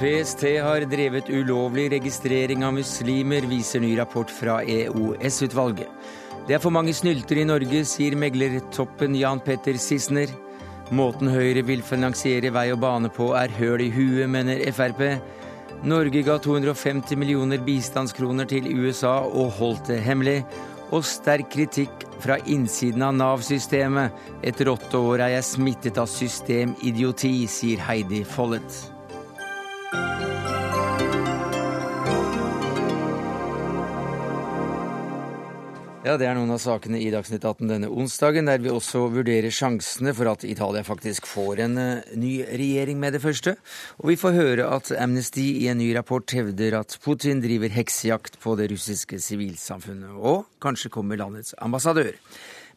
PST har drevet ulovlig registrering av muslimer, viser ny rapport fra EOS-utvalget. Det er for mange snyltere i Norge, sier meglertoppen Jan Petter Sissener. Måten Høyre vil finansiere vei og bane på er høl i huet, mener Frp. Norge ga 250 millioner bistandskroner til USA og holdt det hemmelig. Og sterk kritikk fra innsiden av Nav-systemet. Etter åtte år er jeg smittet av systemidioti, sier Heidi Follet. Ja, Det er noen av sakene i Dagsnytt 18 denne onsdagen, der vi også vurderer sjansene for at Italia faktisk får en uh, ny regjering med det første. Og vi får høre at Amnesty i en ny rapport hevder at Putin driver heksejakt på det russiske sivilsamfunnet. Og kanskje kommer landets ambassadør.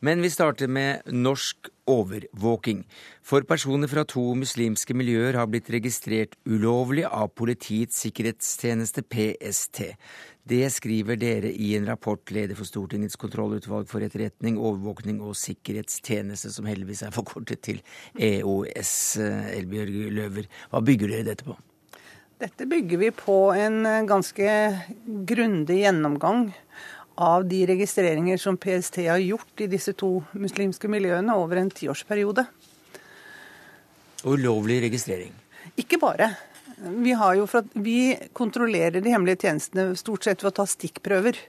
Men vi starter med norsk overvåking. For personer fra to muslimske miljøer har blitt registrert ulovlig av Politiets sikkerhetstjeneste, PST. Det skriver dere i en rapport, leder for Stortingets kontrollutvalg for etterretning, overvåkning og sikkerhetstjeneste, som heldigvis er forkortet til EOS. Elbjørg Løver, hva bygger dere dette på? Dette bygger vi på en ganske grundig gjennomgang av de registreringer som PST har gjort i disse to muslimske miljøene over en tiårsperiode. Ulovlig registrering? Ikke bare. Vi, at, vi, kontrollerer de hemmelige tjenestene stort sett ved å ta stikkprøver.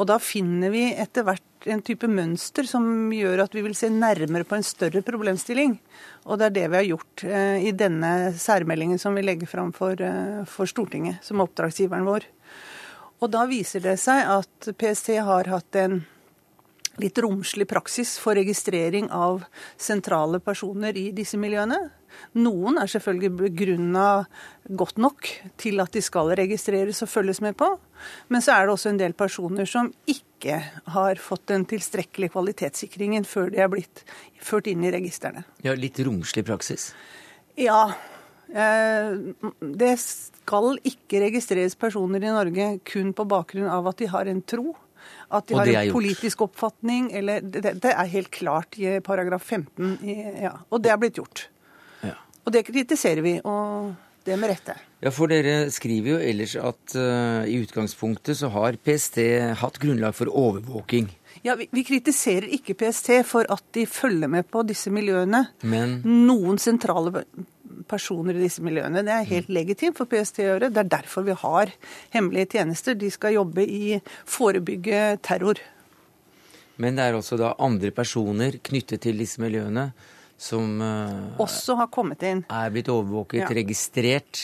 Og da finner vi etter hvert en type mønster som gjør at vi vil se nærmere på en større problemstilling. Og det er det vi har gjort eh, i denne særmeldingen som vi legger fram for, eh, for Stortinget, som oppdragsgiveren vår. Og da viser det seg at PST har hatt en litt romslig praksis for registrering av sentrale personer i disse miljøene. Noen er selvfølgelig begrunna godt nok til at de skal registreres og følges med på. Men så er det også en del personer som ikke har fått den tilstrekkelige kvalitetssikringen før de er blitt ført inn i registrene. Ja, Litt romslig praksis? Ja. Eh, det skal ikke registreres personer i Norge kun på bakgrunn av at de har en tro. At de har en politisk oppfatning. Eller, det, det, er helt klart i paragraf 15. I, ja, og det er blitt gjort. Og det kritiserer vi, og det med rette. Ja, for dere skriver jo ellers at uh, i utgangspunktet så har PST hatt grunnlag for overvåking. Ja, vi, vi, kritiserer ikke PST for at de følger med på disse miljøene. Men... Noen sentrale personer i disse miljøene. Det er helt mm. legitimt for PST å gjøre. Det er derfor vi har hemmelige tjenester. De skal jobbe i forebygge terror. Men det er også da andre personer knyttet til disse miljøene som uh, Også har kommet inn. Er blitt overvåket, ja. registrert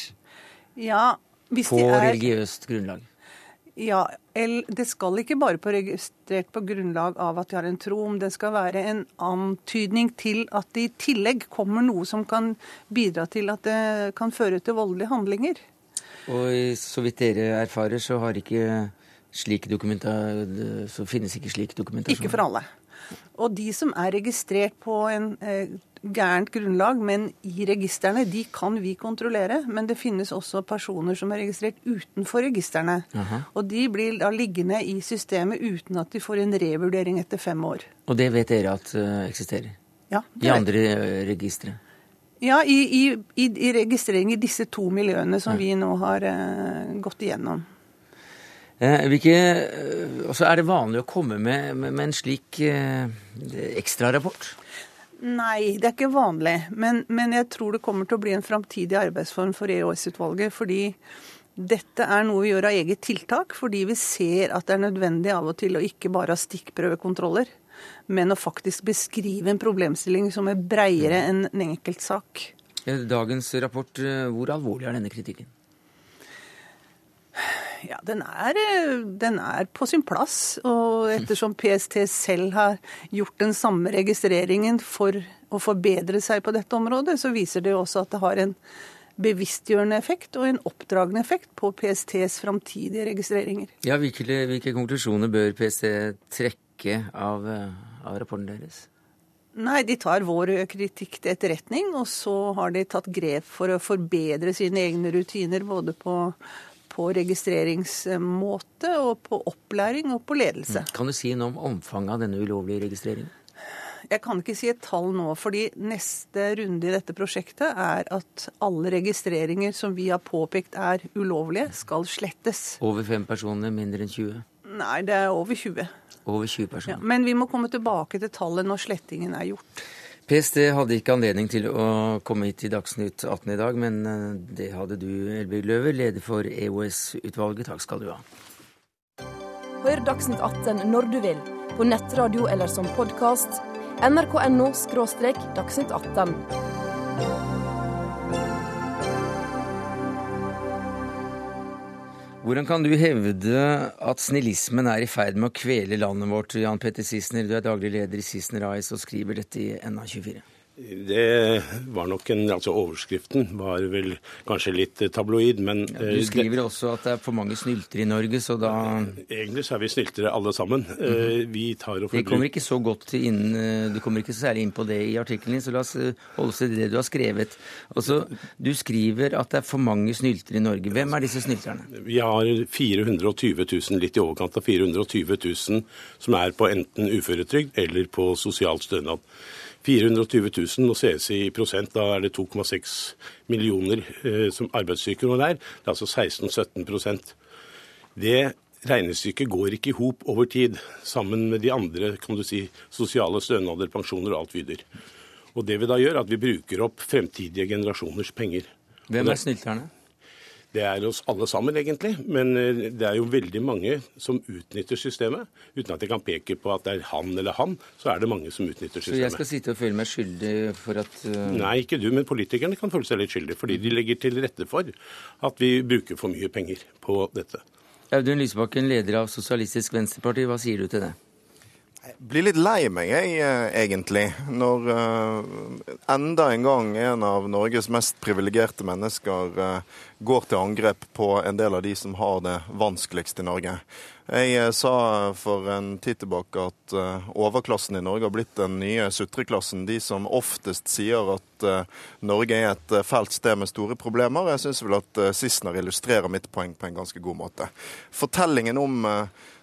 ja, på er... religiøst grunnlag. Ja, det skal ikke bare på registrert på grunnlag av at de har en tro, men det skal være en antydning til at det i tillegg kommer noe som kan bidra til at det kan føre til voldelige handlinger. Og så vidt dere erfarer, så, ikke så finnes ikke slik dokumentasjon? Ikke for alle. Og de som er registrert på en eh, gærent grunnlag, men i registrene, de kan vi kontrollere. Men det finnes også personer som er registrert utenfor registrene. Aha. Og de blir da liggende i systemet uten at de får en revurdering etter fem år. Og det vet dere at uh, eksisterer? Ja. I andre uh, registre? Ja, i, i, i, i, registrering i disse to miljøene som ja. vi nå har uh, gått igjennom. Hvilke, altså er det vanlig å komme med, med, med en slik eh, ekstrarapport? Nei, det er ikke vanlig. Men, men, jeg tror det kommer til å bli en framtidig arbeidsform for EOS-utvalget. Fordi dette er noe vi gjør av eget tiltak, fordi vi ser at det er nødvendig av og til å ikke bare ha stikkprøvekontroller, men å faktisk beskrive en problemstilling som er breiere enn en enkeltsak. Dagens rapport, eh, hvor alvorlig er denne kritikken? Ja, den er, eh, den er, på sin plass. Og ettersom PST selv har gjort den samme registreringen for å forbedre seg på dette området, så viser det jo også at det har en bevisstgjørende effekt og en oppdragende effekt på PSTs framtidige registreringer. Ja, hvilke, hvilke, konklusjoner bør PST trekke av, av rapporten deres? Nei, de tar vår kritikk til etterretning, og så har de tatt grep for å forbedre sine egne rutiner både på på registreringsmåte og på opplæring og på ledelse. Kan du si noe om omfanget av denne ulovlige registreringen? Jeg kan ikke si et tall nå, fordi neste runde i dette prosjektet er at alle registreringer som vi har påpekt er ulovlige, skal slettes. Over fem personer, mindre enn 20? Nei, det er over 20. Over 20 personer. Ja, men vi må komme tilbake til tallet når slettingen er gjort. PST hadde ikke anledning til å komme hit til Dagsnytt 18 i dag, men eh, det hadde du, Elbjørg Løver, leder for EOS-utvalget. Takk skal du ha. Hør Dagsnytt 18 når du vil, på nettradio eller som podkast. nrk.no – dagsnytt 18. Hvordan kan du hevde at snillismen er i ferd med å kvele landet vårt? Jan Petter Sissener, du er daglig leder i Sissener AS og skriver dette i NA24. Det var nok en, altså Overskriften var vel kanskje litt tabloid, men ja, Du skriver det, også at det er for mange snyltere i Norge, så da Egentlig så er vi snyltere alle sammen. Mm -hmm. Vi tar og Det kommer ikke så godt inn Du kommer ikke så særlig inn på det i artikkelen din, så la oss holde oss til det du har skrevet. Altså, Du skriver at det er for mange snyltere i Norge. Hvem er disse snylterne? Vi har 420 000, litt i overkant av 420 000 som er på enten uføretrygd eller på sosialt stønad. 420 000 og ses i prosent, da er det 2,6 millioner eh, som arbeidssyke nå der. Det er altså 16-17% Det regnestykket går ikke i hop over tid, sammen med de andre kan du si, sosiale stønader, pensjoner og alt videre. Og det vi da gjør, er at vi bruker opp fremtidige generasjoners penger. Hvem er snylterne? Det er oss alle sammen, egentlig. Men eh, det er jo veldig mange som utnytter systemet. Uten at jeg kan peke på at det er han eller han, så er det mange som utnytter systemet. Så jeg skal sitte og føle meg skyldig for at uh... Nei, ikke du, men politikerne kan føle seg litt skyldige. Fordi de legger til rette for at vi bruker for mye penger på dette. Audun Lysbakken, leder av Sosialistisk Venstreparti, hva sier du til det? Jeg blir litt lei meg, jeg, eh, egentlig, når uh, enda en gang en av Norges mest privilegerte mennesker uh, går til angrep på en del av de som har det vanskeligst i Norge. Jeg uh, sa for en tid tilbake at overklassen i Norge har blitt den nye sutreklassen. De som oftest sier at Norge er et fælt sted med store problemer. Jeg syns vel at Sissener illustrerer mitt poeng på en ganske god måte. Fortellingen om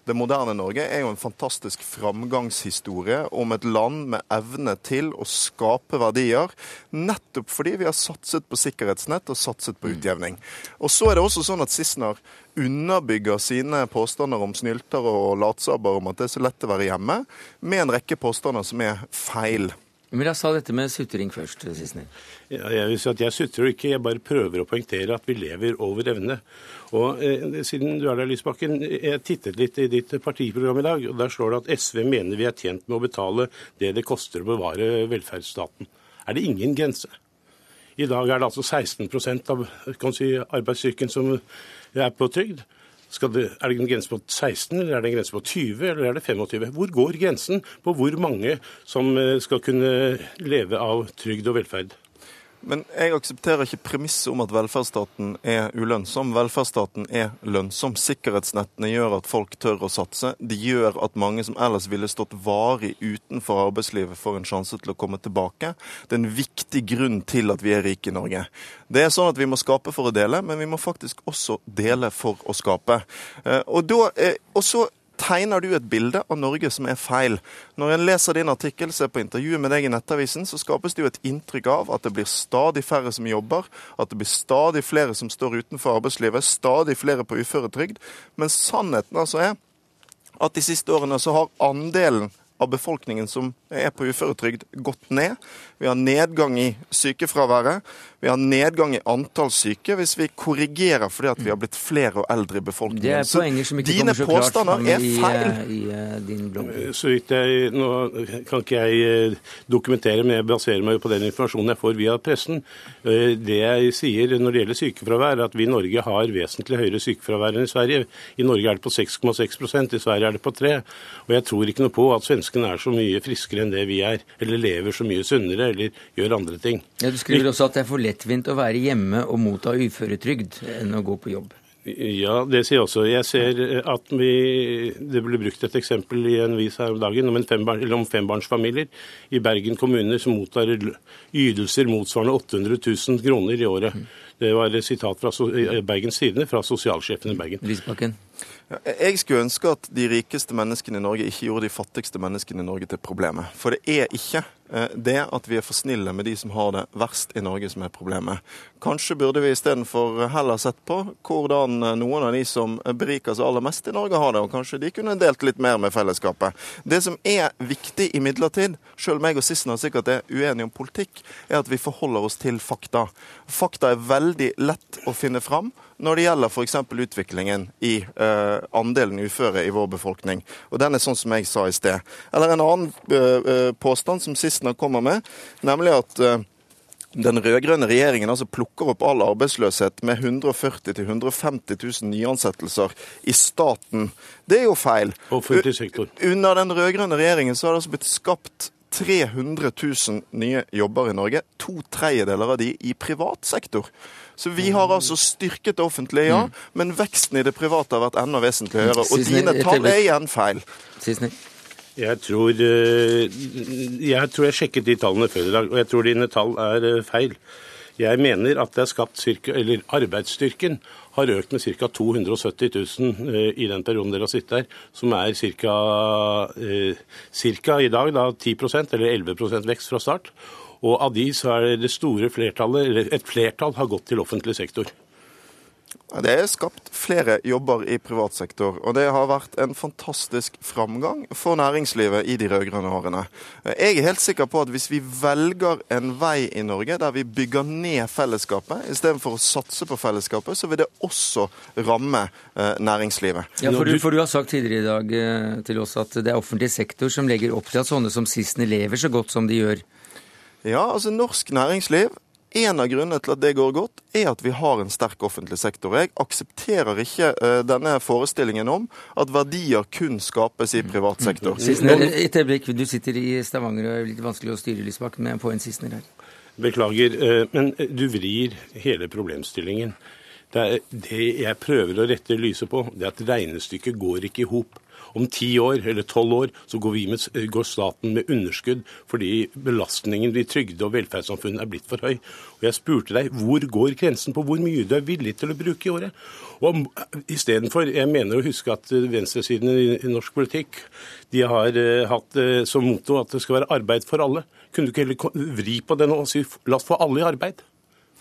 det moderne Norge er jo en fantastisk framgangshistorie om et land med evne til å skape verdier, nettopp fordi vi har satset på sikkerhetsnett og satset på mm. utjevning. Og så er det også sånn at Sissener underbygger sine påstander om snyltere og latsabber om at det er så lett å være hjemme, med en rekke påstander som er feil. Men jeg sa dette med sutring først, Sissener. Ja, jeg vil si at jeg sutrer ikke, jeg bare prøver å poengtere at vi lever over evne. Og eh, Siden du er der, Lysbakken, jeg tittet litt i ditt partiprogram i dag, og der står det at SV mener vi er tjent med å betale det det koster å bevare velferdsstaten. Er det ingen grense? I dag er det altså 16 av si, arbeidsstyrken som er på trygd. Det, er det en grense på 16, eller er det en grense på 20, eller er det 25? Hvor går grensen på hvor mange som eh, skal kunne leve av trygd og velferd? Men jeg aksepterer ikke premisset om at velferdsstaten er ulønnsom. Velferdsstaten er lønnsom. Sikkerhetsnettene gjør at folk tør å satse. De gjør at mange som ellers ville stått varig utenfor arbeidslivet, får en sjanse til å komme tilbake. Det er en viktig grunn til at vi er rike i Norge. Det er sånn at Vi må skape for å dele, men vi må faktisk også dele for å skape. Eh, og, da, og så tegner du et bilde av Norge som er feil. Når en leser din artikkel, ser på intervjuet med deg i Nettavisen, så skapes det jo et inntrykk av at det blir stadig færre som jobber, at det blir stadig flere som står utenfor arbeidslivet, stadig flere på uføretrygd. Men sannheten altså er at de siste årene så har andelen av befolkningen som er på uføretrygd, gått ned. Vi har nedgang i sykefraværet. Vi har nedgang i antall syke hvis vi korrigerer fordi at vi har blitt flere og eldre i befolkningen. Det er poenger som ikke kommer så klart fram i, i, uh, din blogg. Eh, så vidt jeg, Nå kan ikke jeg dokumentere, men jeg baserer meg på den informasjonen jeg får via pressen. Det jeg sier når det gjelder sykefravær, er at vi i Norge har vesentlig høyere sykefravær enn i Sverige. I Norge er det på 6,6% i Sverige er det på 3 Og jeg tror ikke noe på at svenskene er så mye friskere enn det vi er, eller lever så mye sunnere, eller gjør andre ting. Ja, Du skriver også at det er for lettvint å være hjemme og motta uføretrygd enn å gå på jobb? Ja, det sier jeg også. Jeg ser at vi, det ble brukt et eksempel i en vis her om dagen om, en fembar, om fembarnsfamilier i Bergen kommune som mottar ytelser motsvarende 800 000 kroner i året. Det var et sitat fra Bergens Tidende fra sosialsjefen i Bergen. Lysbakken. Jeg skulle ønske at de rikeste menneskene i Norge ikke gjorde de fattigste menneskene i Norge til problemet. For det er ikke eh, det at vi er for snille med de som har det verst i Norge som er problemet. Kanskje burde vi istedenfor heller sett på hvordan noen av de som beriker seg aller mest i Norge, har det, og kanskje de kunne delt litt mer med fellesskapet. Det som er viktig imidlertid, selv meg og Sissener sikkert er uenige om politikk, er at vi forholder oss til fakta. Fakta er veldig lett å finne fram når det gjelder f.eks. utviklingen i uh, andelen uføre i vår befolkning. Og den er sånn som jeg sa i sted. Eller en annen uh, påstand som Sistner kommer med, nemlig at uh, den rød-grønne regjeringen altså plukker opp all arbeidsløshet med 140 000-150 000 nyansettelser i staten. Det er jo feil. Offentlig sektor. Under den rød-grønne regjeringen så har det altså blitt skapt 300 000 nye jobber i Norge. To tredjedeler av de i privat sektor. Så vi har altså styrket det offentlige, ja, mm. men veksten i det private har vært enda vesentlig høyere. Og dine tall er igjen feil. Jeg tror, eh, jeg tror jeg sjekket de tallene før i dag, og jeg tror dine tall er eh, feil. Jeg mener at det er skapt cirka, eller arbeidsstyrken har økt med ca. 270 000 eh, i den perioden dere har sittet her, som er ca. i dag da 10% eller 11% vekst fra start. Og av de så er det store flertallet, eller et flertall har gått til offentlig sektor. Det er skapt flere jobber i privat sektor, og det har vært en fantastisk framgang for næringslivet i de rød-grønne årene. Jeg er helt sikker på at hvis vi velger en vei i Norge der vi bygger ned fellesskapet istedenfor å satse på fellesskapet, så vil det også ramme eh, næringslivet. Ja, for du, for du, har sagt tidligere i dag eh, til oss at det er offentlig sektor som legger opp til at sånne som Sissener lever så godt som de gjør. Ja, altså norsk næringsliv en av grunnene til at det går godt, er at vi har en sterk offentlig sektor. Jeg aksepterer ikke uh, denne forestillingen om at verdier kun skapes i privat sektor. Sissener, et øyeblikk. Du sitter i Stavanger og er litt vanskelig å styre, Lysbakken, men jeg får en Sissener her. Beklager, uh, men du vrir hele problemstillingen. Det, er, det jeg prøver å rette lyset på, det er at regnestykket går ikke i hop. Om ti år eller tolv år så går, med, går, staten med underskudd fordi belastningen i trygde- og velferdssamfunnet er blitt for høy. Og Jeg spurte deg hvor går grensen på hvor mye du er villig til å bruke i året? Og istedenfor, Jeg mener å huske at venstresiden i norsk politikk de har uh, hatt uh, som motto at det skal være arbeid for alle. Kunne du ikke heller vri på den og si la oss få alle i arbeid?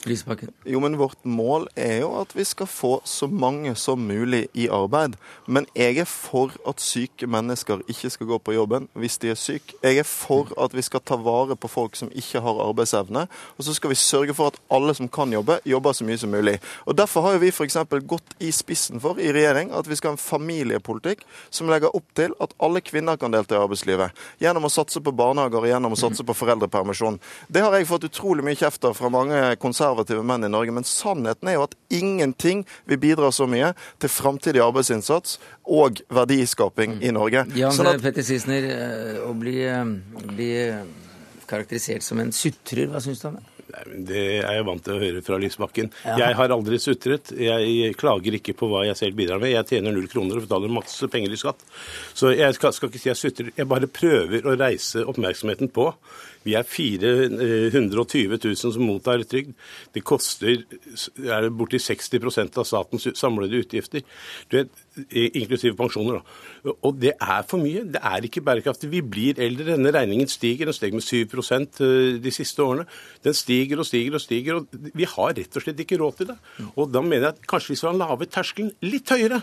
Lysbakken? Jo, men vårt mål er jo at vi skal få så mange som mulig i arbeid. Men jeg er for at syke mennesker ikke skal gå på jobben hvis de er syke. Jeg er for at vi skal ta vare på folk som ikke har arbeidsevne. Og så skal vi sørge for at alle som kan jobbe, jobber så mye som mulig. Og Derfor har jo vi f.eks. gått i spissen for i regjering at vi skal ha en familiepolitikk som legger opp til at alle kvinner kan delta i arbeidslivet. Gjennom å satse på barnehager og gjennom å satse på foreldrepermisjon. Det har jeg fått utrolig mye kjeft av fra mange konservative konservative menn i Norge. Men sannheten er jo at ingenting vil bidra så mye til framtidig arbeidsinnsats og verdiskaping i Norge. Jan sånn at... Petter Sissener, eh, å bli, eh, bli karakterisert som en sutrer, hva syns du om det? Det er jeg vant til å høre fra Lysbakken. Ja. Jeg har aldri sutret. Jeg klager ikke på hva jeg selv bidrar med. Jeg tjener null kroner og betaler masse penger i skatt. Så jeg skal, skal ikke si jeg sutrer. Jeg bare prøver å reise oppmerksomheten på vi er 420 000 som mottar trygd. Det koster er borti 60% av statens samlede utgifter, vet, inklusive pensjoner. Da. Og det er for mye. Det er ikke bærekraftig. Vi blir eldre. Denne regningen stiger. Den steg med 7 eh, de siste årene. Den stiger og stiger og stiger. og Vi har rett og slett ikke råd til det. Og da mener jeg at kanskje vi skal lave terskelen litt høyere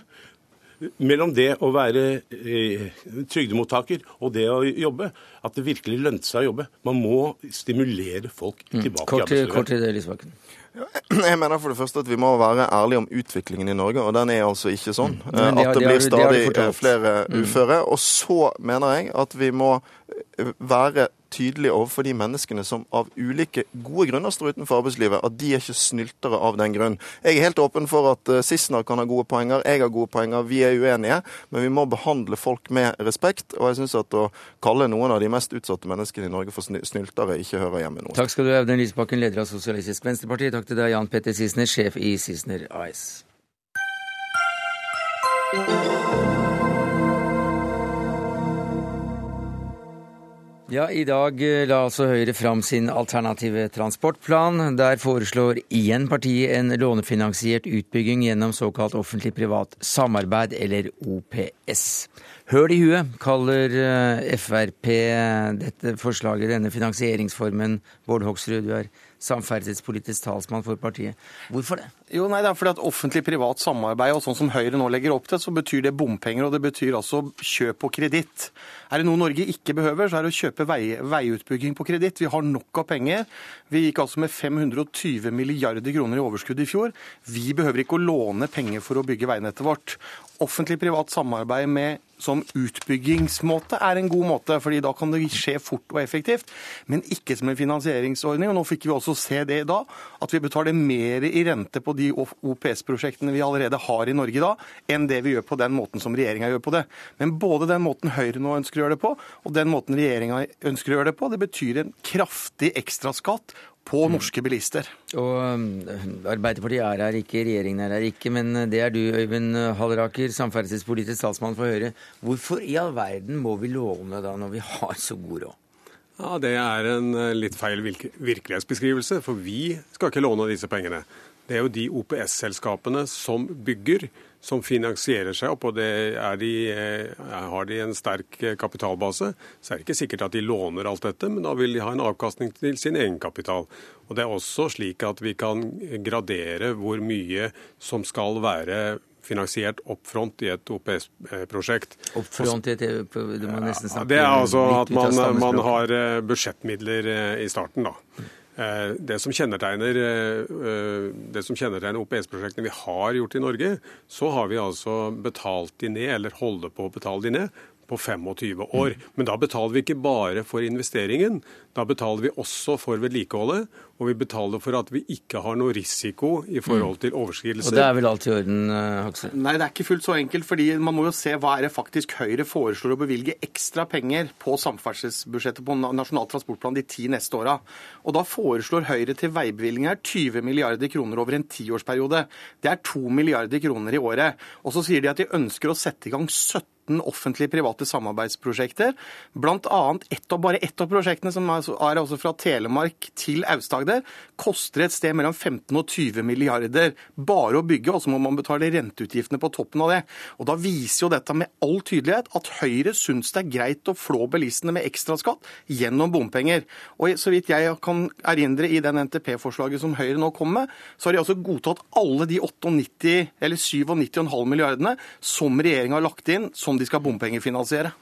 mellom det å være eh, trygdemottaker og det å jobbe, at det virkelig lønte seg å jobbe. Man må stimulere folk mm. tilbake mm. kort, i arbeidslivet. Kort til det, Lysbakken. Jeg mener for det første at vi må være ærlige om utviklingen i Norge, og den er altså ikke sånn. Mm. At det, det blir stadig flere mm. uføre. Og så mener jeg at vi må være tydelig overfor de menneskene som av ulike gode grunner står utenfor arbeidslivet, at de er ikke snyltere av den grunn. Jeg er helt åpen for at uh, Sissener kan ha gode poenger, jeg har gode poenger, vi er uenige. Men vi må behandle folk med respekt. Og jeg syns at å kalle noen av de mest utsatte menneskene i Norge for snyltere ikke hører hjemme noe. Takk skal du ha, Audun Lysbakken, leder av Sosialistisk Venstreparti. Takk til deg, Jan Petter Sissener, sjef i Sissener AS. Ja, I dag eh, la altså Høyre fram sin alternative transportplan. Der foreslår igjen partiet en lånefinansiert utbygging gjennom såkalt offentlig-privat samarbeid, eller OPS. Høl i huet kaller eh, Frp dette forslaget, denne finansieringsformen. Bård Hoksrud, du er samferdselspolitisk talsmann for partiet. Hvorfor det? Jo, nei, det er fordi at Offentlig-privat samarbeid og sånn som Høyre nå legger opp til, så betyr det bompenger, og det betyr altså kjøp på kreditt. Er det noe Norge ikke behøver, så er det å kjøpe vei, veiutbygging på kreditt. Vi har nok av penger. Vi gikk altså med 520 milliarder kroner i overskudd i fjor. Vi behøver ikke å låne penger for å bygge veinettet vårt. Offentlig-privat samarbeid med som utbyggingsmåte er en god måte, fordi da kan det skje fort og effektivt, men ikke som en finansieringsordning. og Nå fikk vi også se det i dag, at vi betaler mer i rente på de OPS-prosjektene vi allerede har i Norge i dag, enn det vi gjør på den måten som regjeringa gjør på det. Men både den måten Høyre nå ønsker å gjøre det på, og den måten regjeringa ønsker å gjøre det på, det betyr en kraftig ekstraskatt på norske bilister. Og um, Arbeiderpartiet er her ikke, regjeringen er her ikke, men det er du, Øyvind Halleraker, samferdselspolitisk talsmann for Høyre. Hvorfor i all verden må vi låne da, når vi har så god råd? Ja, Det er en eh, litt feil virkelighetsbeskrivelse, for vi skal ikke låne disse pengene. Det er jo de OPS-selskapene som bygger, som finansierer seg opp. og det de, eh, Har de en sterk eh, kapitalbase, så er det ikke sikkert at de låner alt dette, men da vil de ha en avkastning til sin egenkapital. Og Det er også slik at vi kan gradere hvor mye som skal være finansiert opp front i et OPS-prosjekt. Opp front i et Du må nesten snakke Det er altså at man, man har eh, budsjettmidler i starten, da. Eh, det som kjennetegner, eh, som kjennetegner OPS-prosjektene vi har gjort i Norge, så har vi altså betalt de ned, eller holder på å betale de ned, på 25 år. Men da betaler vi ikke bare for investeringen, da betaler vi også for vedlikeholdet. Og vi betaler for at vi ikke har noe risiko i forhold til overskridelser. Og det er vel alt i orden, eh, Hoksrud? Nei, det er ikke fullt så enkelt. fordi man må jo se hva er det faktisk Høyre foreslår å bevilge ekstra penger på samferdselsbudsjettet på Nasjonal transportplan de ti neste åra. Og da foreslår Høyre til veibevilgninger 20 milliarder kroner over en tiårsperiode. Det er 2 milliarder kroner i året. Og så sier de at de ønsker å sette i gang 17 offentlig-private samarbeidsprosjekter. Blant annet ett av, bare ett av prosjektene, som er, altså fra Telemark til Aust-Agder, koster et sted mellom 15 og 20 milliarder bare å bygge, og så må man betale renteutgiftene på toppen av det. Og Da viser jo dette med all tydelighet at Høyre syns det er greit å flå bilistene med ekstraskatt gjennom bompenger. Og så vidt jeg kan erindre i den NTP-forslaget som Høyre nå kom med, så har de altså godtatt alle de 98, eller 97,5 milliardene som regjeringa har lagt inn som de skal bompengefinansiere.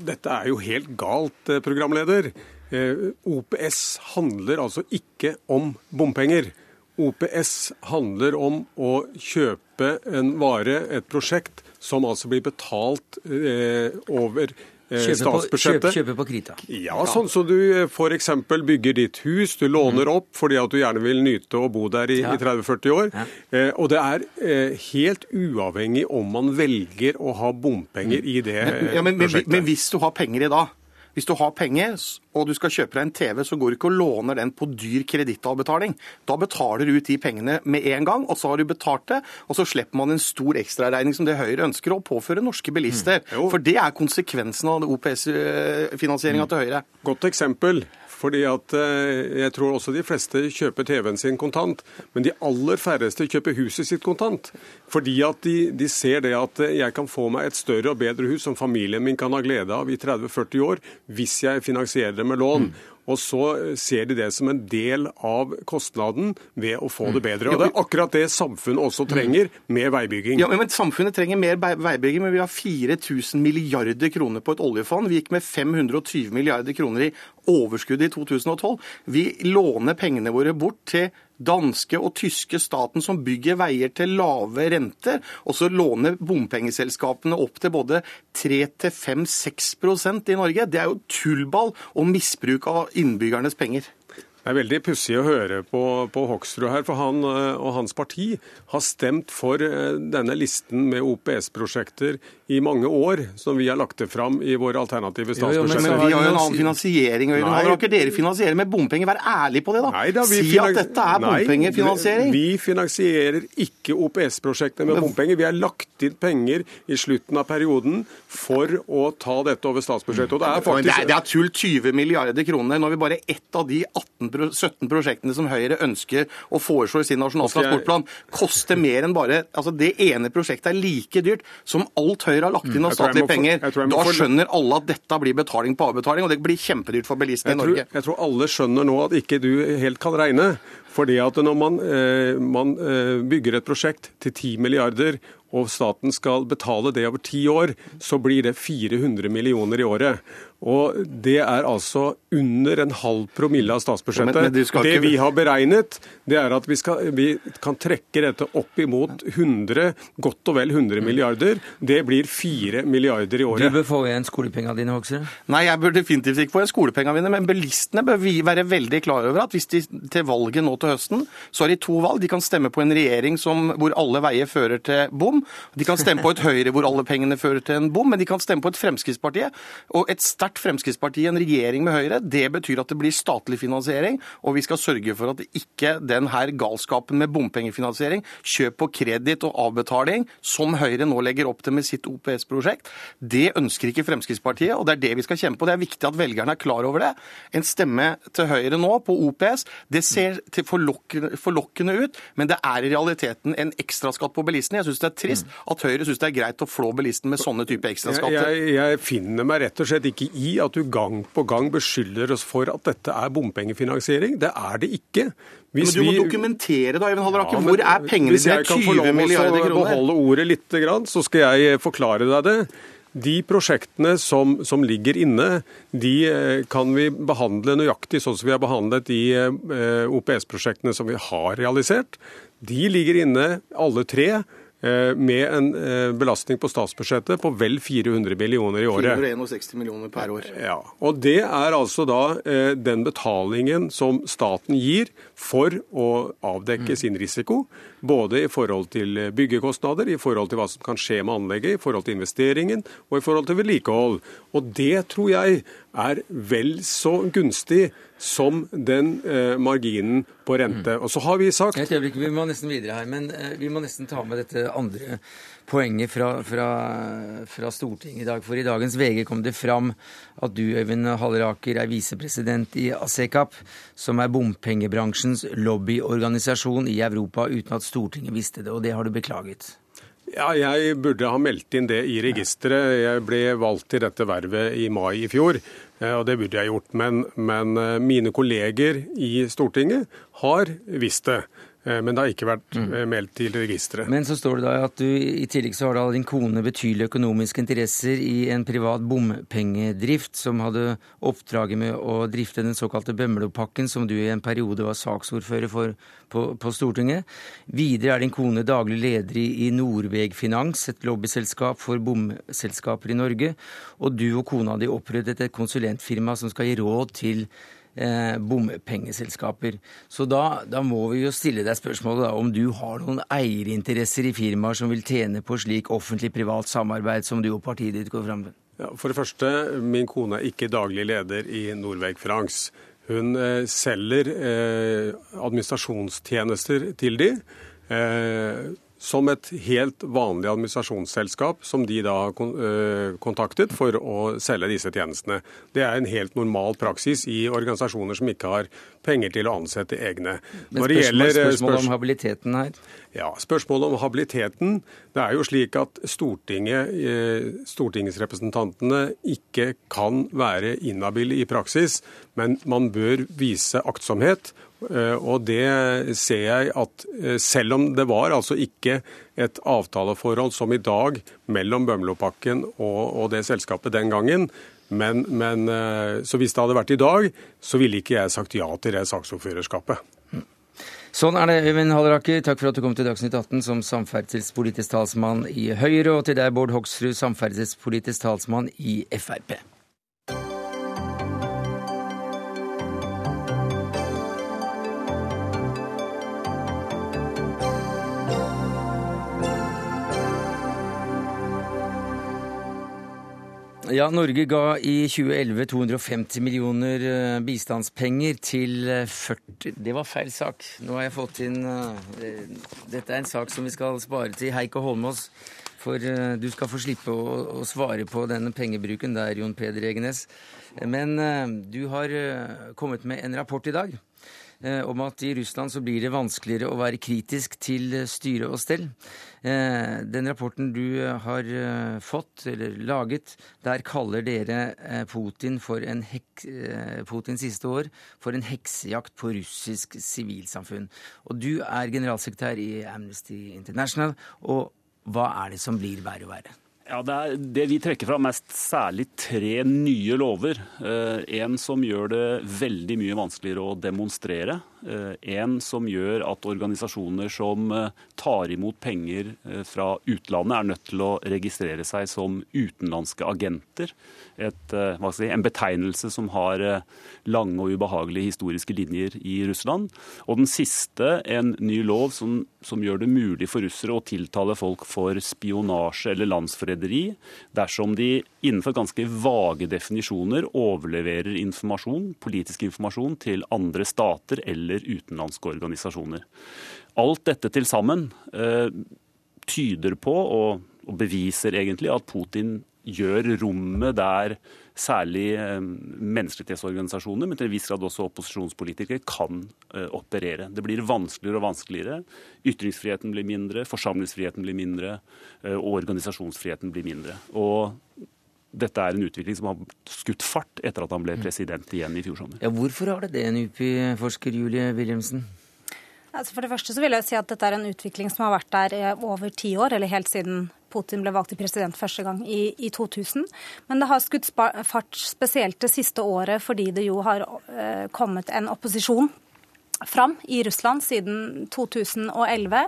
Dette er jo helt galt, eh, programleder. Eh, OPS handler altså ikke om bompenger. OPS handler om å kjøpe en vare, et prosjekt, som altså blir betalt eh, over Kjøpe statsbudsjettet. På, kjøpe, kjøpe på krita. Ja, sånn som så du f.eks. bygger ditt hus, du låner opp fordi at du gjerne vil nyte å bo der i, ja. i 30-40 år. Ja. Eh, og det er eh, helt uavhengig om man velger å ha bompenger mm. i det men, ja, men, prosjektet. Men, men hvis du har penger i dag, hvis du har penger og du skal kjøpe deg en TV, så går du ikke og låner den på dyr kredittavbetaling. Da betaler du ut de pengene med en gang, og så har du betalt det. Og så slipper man en stor ekstraregning som det Høyre ønsker å påføre norske bilister. Mm. For det er konsekvensen av OPS-finansieringa til Høyre. Godt eksempel. Fordi at eh, Jeg tror også de fleste kjøper TV-en sin kontant, men de aller færreste kjøper huset sitt kontant. Fordi at de, de, ser det at eh, jeg kan få meg et større og bedre hus som familien min kan ha glede av i 30-40 år, hvis jeg finansierer det med lån. Mm. Og så ser de det som en del av kostnaden ved å få det mm. bedre. Og Det er akkurat det samfunnet også trenger med veibygging. Ja, men Samfunnet trenger mer veibygging, men vi har 4000 milliarder kroner på et oljefond. Vi gikk med 520 milliarder kroner i overskudd i 2012. Vi låner pengene våre bort til danske og tyske staten som bygger veier til lave renter, og så låner bompengeselskapene opp til både 3-5-6% i Norge. Det er jo tullball og misbruk av innbyggernes penger. Det er veldig pussig å høre på, på Hoksrud her, for han eh, og hans parti har stemt for eh, denne listen med OPS-prosjekter i mange år, som vi har lagt det fram i våre alternative statsbudsjetter. Men, men vi har jo en annen finansiering. Øyvind Halleraker. Dere finansiere med bompenger. Vær ærlig på det, da. Nei, da si at dette er bompengefinansiering. Nei, vi finansierer ikke OPS-prosjektene med bompenger. Vi har lagt inn penger i slutten av perioden for å ta dette over statsbudsjettet. Og det er faktisk... Det er, det er tull 20 milliarder kroner når vi bare ett av de 18 17 prosjektene som Høyre ønsker å foreslå i sin nasjonale transportplan, koster mer enn bare altså Det ene prosjektet er like dyrt som alt Høyre har lagt inn av statlige penger. Da skjønner alle at dette blir betaling på avbetaling, og det blir kjempedyrt for bilistene i Norge. Jeg tror alle skjønner nå at ikke du helt kan regne. Fordi at når man, eh, man eh, bygger et prosjekt til 10 milliarder, og staten skal betale det over ti år, så blir det 400 millioner i året. Og Det er altså under en halv promille av statsbudsjettet. Men, men det ikke... vi har beregnet, det er at vi, skal, vi, kan trekke dette opp imot 100, godt og vel 100 milliarder. Det blir 4 milliarder i året. Du bør få igjen skolepengene dine, Hoksrud. Nei, jeg bør definitivt ikke få igjen skolepengene mine. Men bilistene bør vi være veldig klar over at hvis de til valget nå til høsten, så har de to valg. De kan stemme på en regjering som, hvor alle veier fører til bom. De kan stemme på et Høyre hvor alle pengene fører til en bom. Men de kan stemme på et Fremskrittspartiet. Og et sterkt sterkt Fremskrittsparti en regjering med Høyre, det betyr at det blir statlig finansiering. Og vi skal sørge for at ikke den her galskapen med bompengefinansiering, kjøp på kreditt og avbetaling, som Høyre nå legger opp til med sitt OPS-prosjekt, det ønsker ikke Fremskrittspartiet. Og det er det vi skal kjempe på. Det er viktig at velgerne er klar over det. En stemme til Høyre nå på OPS, det ser forlokkende ut, men det er i realiteten en ekstraskatt på bilistene. Jeg syns det er trist at Høyre syns det er greit å flå bilisten med sånne type ekstraskatter. Jeg, jeg, jeg finner meg rett og slett ikke i at du gang på gang beskylder oss for at dette er bompengefinansiering. Det er det ikke. Hvis men du må vi... dokumentere da, Even Halleraker. Ja, Hvor er pengene dine? 20 milliarder kroner. Hvis jeg kan få lov å beholde ordet litt, så skal jeg forklare deg det. De prosjektene som, som, ligger inne, de eh, kan vi behandle nøyaktig sånn som vi har behandlet de eh, OPS-prosjektene som vi har realisert. De ligger inne, alle tre. Eh, med en eh, belastning på statsbudsjettet på vel 400 millioner i året. 461 millioner per år. Ja, og Det er altså da eh, den betalingen som staten gir for å avdekke mm. sin risiko. Både i forhold til byggekostnader, i forhold til hva som kan skje med anlegget, i forhold til investeringen og i forhold til vedlikehold. Og det tror jeg er vel så gunstig som den eh, marginen på rente. Og så har vi sagt Et øyeblikk, Vi må nesten videre her, men eh, vi må nesten ta med dette andre poenget fra, fra, fra, Stortinget i dag. For i dagens VG kom det fram at du, Øyvind Halleraker, er visepresident i ASECAP, som er bompengebransjens lobbyorganisasjon i Europa, uten at Stortinget visste det. Og det har du beklaget. Ja, Jeg burde ha meldt inn det i registeret. Jeg ble valgt til dette vervet i mai i fjor, eh, og det burde jeg gjort. Men, men eh, mine kolleger i Stortinget har visst det. Eh, men det har ikke vært mm. Eh, meldt til registeret. Men så står det da at du i tillegg så har da din kone betydelige økonomiske interesser i en privat bompengedrift som hadde oppdraget med å drifte den såkalte Bømlopakken, som du i en periode var saksordfører for på, på Stortinget. Videre er din kone daglig leder i, i Nordvegfinans, et lobbyselskap for bomselskaper i Norge. Og du og kona di opprettet et konsulentfirma som skal gi råd til eh, bompengeselskaper. Så da, da, må vi jo stille deg spørsmålet da, om du har noen eierinteresser i firmaer som vil tjene på slik offentlig-privat samarbeid som du og partiet ditt går fram med? Ja, for det første, min kone er ikke daglig leder i Norveg Frans. Hun eh, selger eh, administrasjonstjenester til de. Eh, som et helt vanlig administrasjonsselskap som de da eh, kontaktet for å selge disse tjenestene. Det er en helt normal praksis i organisasjoner som ikke har penger til å ansette egne. Men spørsmål, gjelder, eh, spørsmål om habiliteten her? Ja, Spørsmålet om habiliteten. Det er jo slik at Stortinget, eh, stortingsrepresentantene ikke kan være inhabile i praksis, men man bør vise aktsomhet og det ser jeg at eh, selv om det var altså ikke et avtaleforhold som i dag mellom Bømlopakken og, og det selskapet den gangen, men, men, eh, så hvis det hadde vært i dag, så ville ikke jeg sagt ja til det saksordførerskapet. Sånn er det, Øyvind Halleraker. Takk for at du kom til Dagsnytt 18 som samferdselspolitisk talsmann i Høyre, og til deg, Bård Hoksrud, samferdselspolitisk talsmann i Frp. Ja, Norge ga i 2011 250 millioner eh, bistandspenger til 40 eh, Det var feil sak. Nå har jeg fått inn Dette er en sak som vi skal spare til Heikki Holmås. For du skal få slippe å, svare på denne pengebruken der, Jon Peder Egenes. Men du har kommet med en rapport i dag Eh, om at i Russland så blir det vanskeligere å være kritisk til styre og stell. Eh, den rapporten du har eh, fått, eller laget, der kaller dere Putin for en hek, Putin siste år for en heksejakt på russisk sivilsamfunn. Og du er generalsekretær i Amnesty International. og hva er det som blir verre og verre? Ja, det, er, det, vi trekker fram er særlig tre nye lover. Eh, en som gjør det veldig mye vanskeligere å demonstrere. Eh, en som gjør at organisasjoner som eh, tar imot penger fra utlandet, er nødt til å registrere seg som utenlandske agenter. Et, si, en betegnelse som har lange og ubehagelige historiske linjer i Russland. Og den siste, en ny lov som, som gjør det mulig for russere å tiltale folk for spionasje eller landsforræderi dersom de innenfor ganske vage definisjoner overleverer informasjon, politisk informasjon til andre stater eller utenlandske organisasjoner. Alt dette til sammen eh, tyder på, og beviser egentlig, at Putin gjør rommet der særlig eh, menneskerettighetsorganisasjoner, men til en viss grad også opposisjonspolitikere, kan eh, operere. Det blir vanskeligere og vanskeligere. Ytringsfriheten blir mindre, forsamlingsfriheten blir mindre, eh, og organisasjonsfriheten blir mindre. Og dette er en utvikling som har skutt fart etter at han ble president igjen i fjor sommer. Ja, hvorfor har det det, NUPI-forsker Julie Wilhelmsen? Altså for det første så vil jeg si at Dette er en utvikling som har vært der over ti år, eller helt siden Putin ble valgt til president første gang i, i 2000. Men det har skutt fart spesielt det siste året fordi det jo har uh, kommet en opposisjon fram i Russland siden 2011.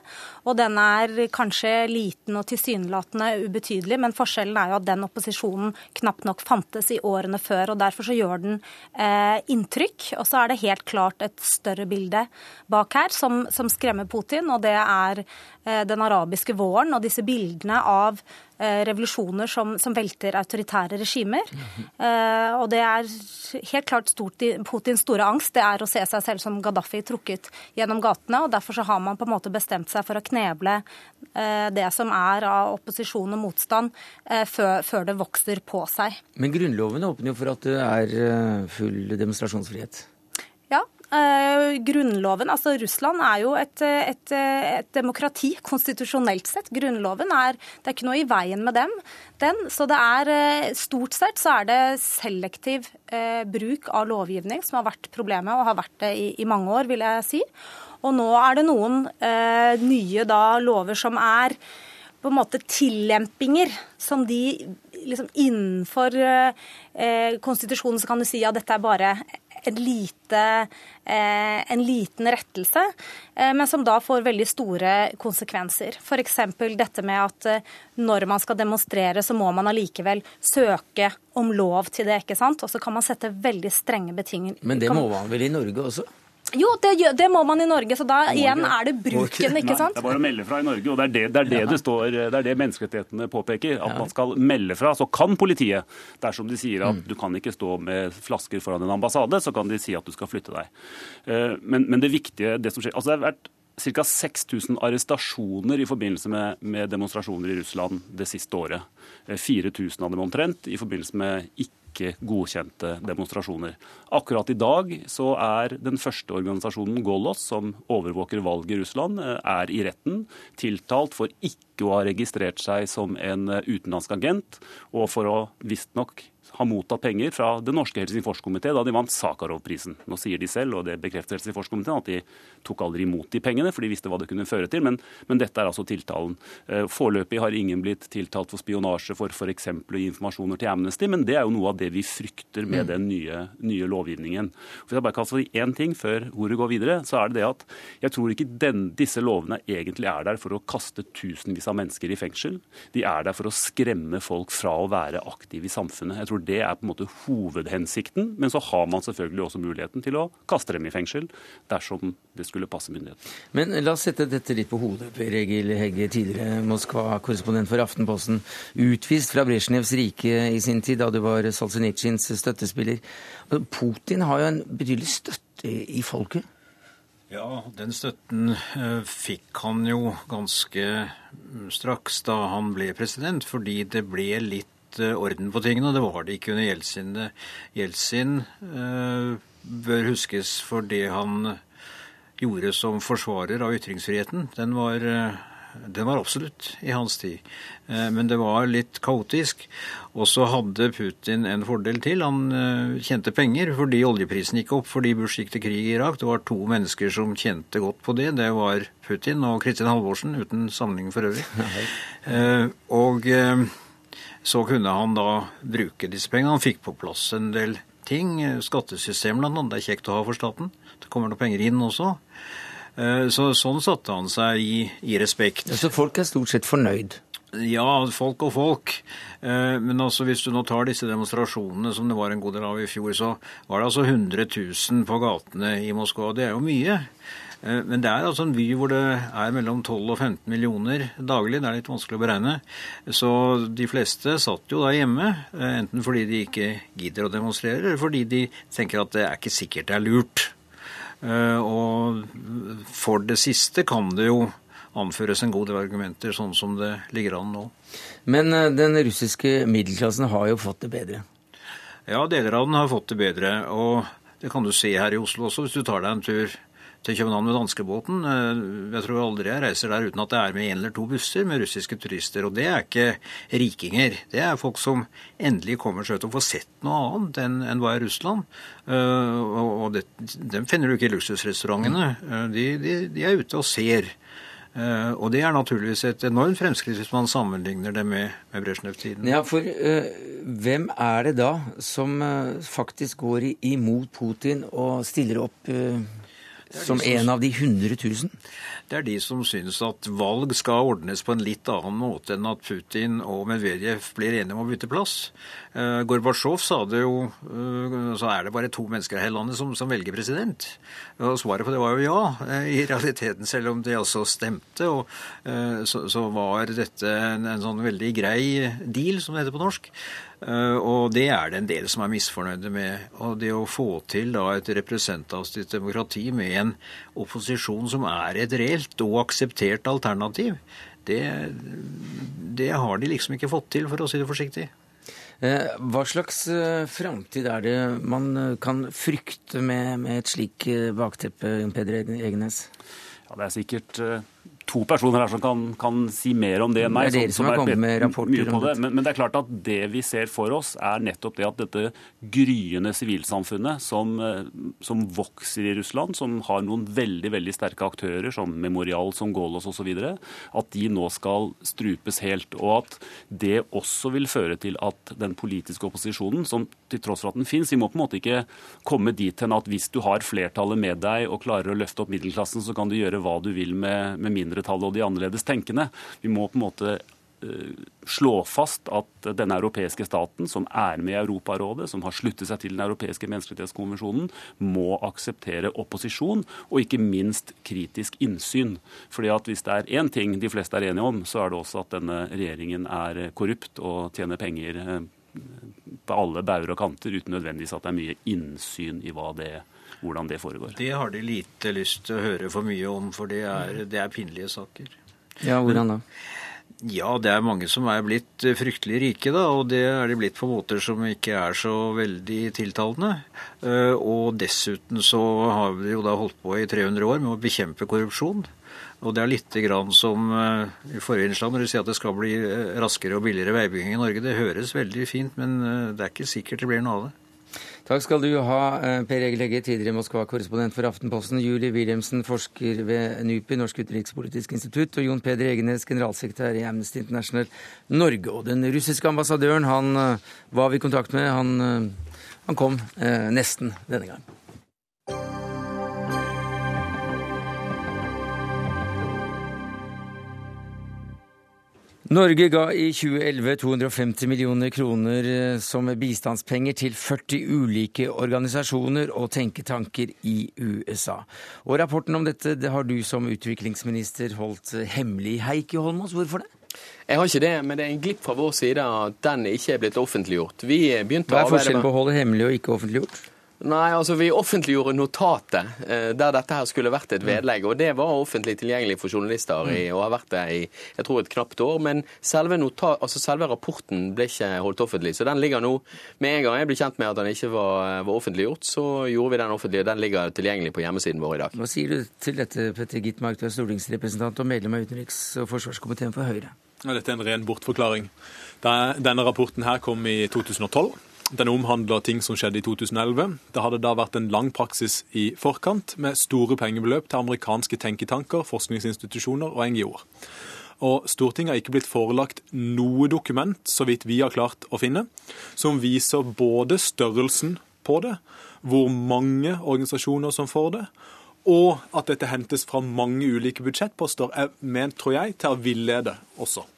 Og den er kanskje liten og tilsynelatende ubetydelig, men forskjellen er jo at den opposisjonen knapt nok fantes i årene før. og Derfor så gjør den eh, inntrykk. Og så er det helt klart et større bilde bak her som, som skremmer Putin, og det er eh, den arabiske våren og disse bildene av revolusjoner som, som, velter autoritære regimer. Eh, og det er helt klart stort, Putins store angst det er å se seg selv som Gaddafi trukket gjennom gatene. og Derfor så har man på en måte bestemt seg for å kneble eh, det som er av opposisjon og motstand, før, før det vokser på seg. Men Grunnloven åpner jo for at det er full demonstrasjonsfrihet? Uh, grunnloven, altså Russland er jo et, et, et, demokrati konstitusjonelt sett. Grunnloven er Det er ikke noe i veien med dem. Den, så det er uh, stort sett så er det selektiv eh, bruk av lovgivning som har vært problemet, og har vært det i, i mange år, vil jeg si. Og nå er det noen nye da, lover som er på en måte tillempinger som de liksom innenfor konstitusjonen så kan du si at dette er bare lite, eh, en liten rettelse, eh, men som da får veldig store konsekvenser. F.eks. dette med at eh, når man skal demonstrere, så må man allikevel søke om lov til det. ikke sant? Og så kan man sette veldig strenge betingelser. Men det må man vel i Norge også? Jo, det, det, må man i Norge. Så da igjen er det bruken, ikke sant? Nei, det er bare å melde fra i Norge, og det er det det, er det, det står, det er det menneskerettighetene påpeker. At man skal melde fra. Så kan politiet, dersom de sier at mm. du kan ikke stå med flasker foran en ambassade, så kan de si at du skal flytte deg. Eh, men, men det viktige, det som skjer altså det har vært ca. 6000 arrestasjoner i forbindelse med, med, demonstrasjoner i Russland det siste året. 4000 eh, av dem omtrent i forbindelse med ikke ikke godkjente demonstrasjoner. Akkurat i dag så er den første organisasjonen Golos, som overvåker valg i Russland, eh, er i retten tiltalt for ikke å ha registrert seg som en eh, utenlandsk agent, og for å visstnok har mottatt penger fra det norske Helsingforskomité da de vant Sakharov-prisen. Nå sier de selv, og det bekrefter Helsingforskomiteen, at de tok aldri imot de pengene, for de visste hva det kunne føre til. Men, men dette er altså tiltalen. Eh, foreløpig har ingen blitt tiltalt for spionasje for f.eks. å gi informasjoner til Amnesty, men det er jo noe av det vi frykter med mm. den nye, nye lovgivningen. Hvis jeg bare kan si én ting før ordet går videre, så er det det at jeg tror ikke den, disse lovene egentlig er der for å kaste tusenvis av mennesker i fengsel. De er der for å skremme folk fra å være aktive i samfunnet. Jeg tror det er på en måte hovedhensikten. Men så har man selvfølgelig også muligheten til å kaste dem i fengsel dersom det skulle passe myndighetene. Men la oss sette dette litt på hodet. Per Egil Hegge, tidligere Moskva-korrespondent for Aftenposten. Utvist fra Brezjnevs rike i sin tid, da du var Solzjenitsjins støttespiller. Putin har jo en betydelig støtte i folket? Ja, den støtten eh, fikk han jo ganske straks da han ble president, fordi det ble litt eh, orden på tingene, og det var det ikke under Jeltsin. Jeltsin eh, bør huskes for det han gjorde som forsvarer av ytringsfriheten. Den var den var absolutt i hans tid. Eh, men det var litt kaotisk. Og så hadde Putin en fordel til. Han eh, tjente penger fordi oljeprisen gikk opp fordi Bush gikk til krig i Irak. Det var to mennesker som tjente godt på det. Det var Putin og Kristin Halvorsen, uten sammenligning for øvrig. Eh, og så kunne han da bruke disse pengene. Han fikk på plass en del ting. Skattesystem blant annet. Det er kjekt å ha for staten. Det kommer noen penger inn også. Eh, så, sånn satte han seg i, i respekt. Så folk er stort sett fornøyd? Ja, folk og folk. Eh, men altså hvis du nå tar disse demonstrasjonene som det var en god del av i fjor, så var det altså 100 000 på gatene i Moskva. Det er jo mye. Eh, men det er altså en by hvor det er mellom 12 og 15 millioner daglig. Det er litt vanskelig å beregne. Så de fleste satt jo da hjemme, enten fordi de ikke gidder å demonstrere, eller fordi de tenker at det er ikke sikkert det er lurt. Eh, og for det siste kan det jo anføres en god del argumenter, sånn som det ligger an nå. Men eh, den russiske middelklassen har jo fått det bedre? Ja, deler av den har fått det bedre. Og det kan du se her i Oslo også, hvis du tar deg en tur til København med danskebåten. Eh, jeg tror aldri jeg reiser der uten at det er med en eller to busser med russiske turister. Og det er ikke rikinger. Det er folk som endelig kommer seg ut og får sett noe annet enn, enn hva er Russland. Eh, og det, dem finner du ikke i luksusrestaurantene. Eh, de, de, de er ute og ser. Og det er naturligvis et enormt fremskritt hvis man sammenligner det med, med Brezjnev-tiden. Ja, for uh, hvem er det da som uh, faktisk går imot Putin og stiller opp uh, som en av de 100 000? Det er de som syns at valg skal ordnes på en litt annen måte enn at Putin og Medvedev blir enige om å bytte plass. Uh, Gorbatsjov sa det jo uh, Så er det bare to mennesker her i landet som, som, velger president. Og svaret på det var jo ja, uh, i realiteten, selv om de altså stemte. Og, så, så, var dette en, en, sånn veldig grei deal, som det heter på norsk. Eh, og det er det en del som er misfornøyde med. Og det å få til da et representativt demokrati med en opposisjon som er et reelt og akseptert alternativ, det, det har de liksom ikke fått til, for å si det forsiktig. Eh, hva slags eh, framtid er det man kan frykte med, med et slik bakteppe, Peder Egenes? Ja, det er sikkert to personer her som kan, kan, si mer om det enn meg. Det er dere som, som har kommet med rapporter om det. Men, men, det er klart at det vi ser for oss, er nettopp det at dette gryende sivilsamfunnet som, eh, som, vokser i Russland, som har noen veldig veldig sterke aktører, som Memorial, som Golos osv., at de nå skal strupes helt. Og at det også vil føre til at den politiske opposisjonen, som til tross for at den finnes, vi må på en måte ikke komme dit hen at hvis du har flertallet med deg og klarer å løfte opp middelklassen, så kan du gjøre hva du vil med, med mindre mindretallet og de annerledes tenkende. Vi må på en måte eh, slå fast at denne europeiske staten, som er med i Europarådet, som har sluttet seg til Den europeiske menneskerettighetskonvensjonen, må akseptere opposisjon og ikke minst kritisk innsyn. Fordi at Hvis det er én ting de fleste er enige om, så er det også at denne regjeringen er korrupt og tjener penger eh, på alle bauger og kanter, uten nødvendigvis at det er mye innsyn i hva det hvordan det foregår. Det har de lite lyst til å høre for mye om, for det er, det er pinlige saker. Ja, hvordan da? Ja, det er mange som er blitt eh, fryktelig rike, da, og det er de blitt på måter som ikke er så veldig tiltalende. Eh, og dessuten så har vi jo da holdt på i 300 år med å bekjempe korrupsjon. Og det er litt grann som eh, i forrige innslag når du sier at det skal bli raskere og billigere veibygging i Norge. Det høres veldig fint, men det er ikke sikkert det blir noe av det. Takk skal du ha, eh, Per Egil Hegge, tidligere Moskva-korrespondent for Aftenposten, Julie Wilhelmsen, forsker ved NUPI, Norsk utenrikspolitisk institutt, og Jon Peder Egenes, generalsekretær i Amnesty International Norge. Og den russiske ambassadøren han eh, var vi i kontakt med, han, eh, han kom eh, nesten denne gang. Norge ga i 2011 250 millioner kroner eh, som bistandspenger til 40 ulike organisasjoner og tenketanker i USA. Og Rapporten om dette det har du som utviklingsminister holdt hemmelig. Heikki Holmås, hvorfor det? Jeg har ikke det, men det er en glipp fra vår side at den ikke er blitt offentliggjort. Vi begynte Hva er forskjellen på å holde hemmelig og ikke offentliggjort? Nei, altså Vi offentliggjorde notatet eh, der dette her skulle vært et mm. vedlegg. og Det var offentlig tilgjengelig for journalister i, mm. og har vært det i jeg tror et knapt år. Men selve, notat, altså selve, rapporten ble ikke holdt offentlig. Så den ligger nå Med en gang jeg ble kjent med at den ikke var, var offentliggjort, så gjorde vi den offentlig. Den ligger tilgjengelig på hjemmesiden vår i dag. Hva sier du til dette, Petter Gitmark, du er stortingsrepresentant og medlem av utenriks- og forsvarskomiteen for Høyre? Dette er en ren bortforklaring. Denne rapporten her kom i 2012. Den omhandler ting som skjedde i 2011. Det hadde da vært en lang praksis i forkant med store pengebeløp til amerikanske tenketanker, forskningsinstitusjoner og NGO-er. Og Stortinget har ikke blitt forelagt noe dokument, så vidt vi har klart å finne, som viser både størrelsen på det, hvor mange organisasjoner som får det, og at dette hentes fra mange ulike budsjettposter, er ment, tror jeg, til å villede også.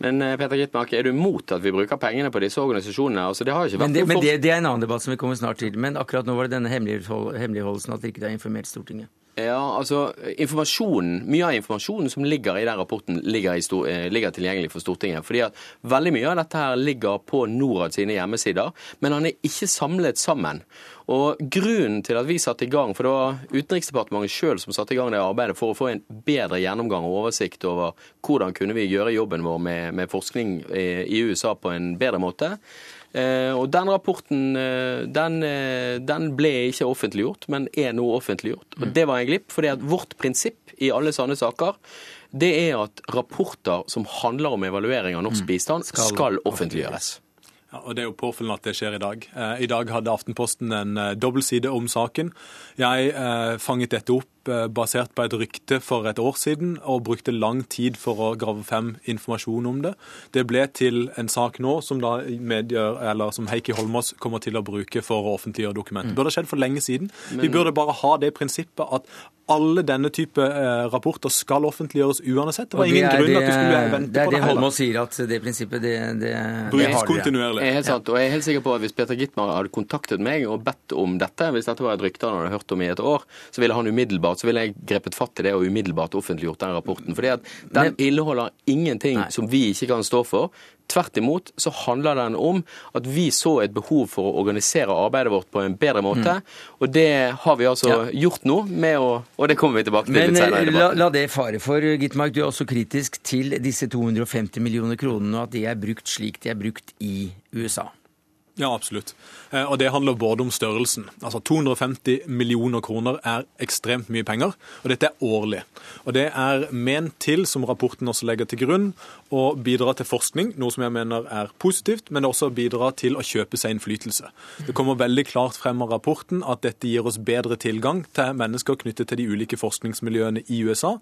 Men eh, Peter Gittmark, er du mot at vi bruker pengene på disse organisasjonene? Altså, det har ikke vært men det, men det, det er en annen debatt som vi kommer snart til. Men akkurat nå var det denne hemmeligholdelsen at det ikke er informert Stortinget. Ja, altså informasjonen, Mye av informasjonen som ligger i den rapporten, ligger, i eh, ligger, tilgjengelig for Stortinget. fordi at Veldig mye av dette her ligger på Norad sine hjemmesider, men han er ikke samlet sammen. Og Grunnen til at vi satte i gang, for det var Utenriksdepartementet sjøl som satte i gang det arbeidet for å få en bedre gjennomgang og oversikt over hvordan kunne vi gjøre jobben vår med, med forskning i USA på en bedre måte. Eh, og Den rapporten eh, den, eh, den, ble ikke offentliggjort, men er nå offentliggjort. Og Det var en glipp, fordi at vårt prinsipp i alle sånne saker det er at rapporter som handler om evaluering av norsk mm. bistand, skal offentliggjøres. Ja, og Det er jo påfallende at det skjer i dag. I dag hadde Aftenposten en dobbeltside om saken. Jeg fanget dette opp Eh, basert på et rykte for et år siden, og brukte lang tid for å grave frem informasjon om det. Det ble til en sak nå som, da medier, eller som Heikki Holmås kommer til å bruke for å offentliggjøre dokumentet. Det burde skjedd for lenge siden. Men... Vi burde bare ha det prinsippet at alle denne type eh, rapporter skal offentliggjøres uansett. Det var ingen grunn det, at du skulle vente på det. Det er det Holmås sier, at det prinsippet, det, det, det har kontinuerlig. Jeg er helt sant, og jeg er helt sikker på at Hvis Peter Gitmar hadde kontaktet meg og bedt om dette, hvis dette var et rykte han hadde hørt om i et år, så ville han umiddelbart så ville jeg grepet fatt i det og umiddelbart offentliggjort den rapporten. Fordi at Den inneholder ingenting Nei. som vi ikke kan stå for. Tvert imot så handler den om at vi så et behov for å organisere arbeidet vårt på en bedre måte. Mm. Og det har vi altså ja. gjort nå, med å, og det kommer vi tilbake til Men, litt senere i debatten. La, la det fare for, Gitmark, du er også kritisk til disse 250 millioner kronene, og at de er brukt slik de er brukt i USA. Ja, absolutt. Eh, og det handler både om størrelsen. Altså 250 millioner kroner er ekstremt mye penger, og dette er årlig. Og det er ment til, som rapporten også legger til grunn, å bidra til forskning, noe som jeg mener er positivt, men det også bidra til å kjøpe seg innflytelse. Det kommer veldig klart frem av rapporten at dette gir oss bedre tilgang til mennesker knyttet til de ulike forskningsmiljøene i USA,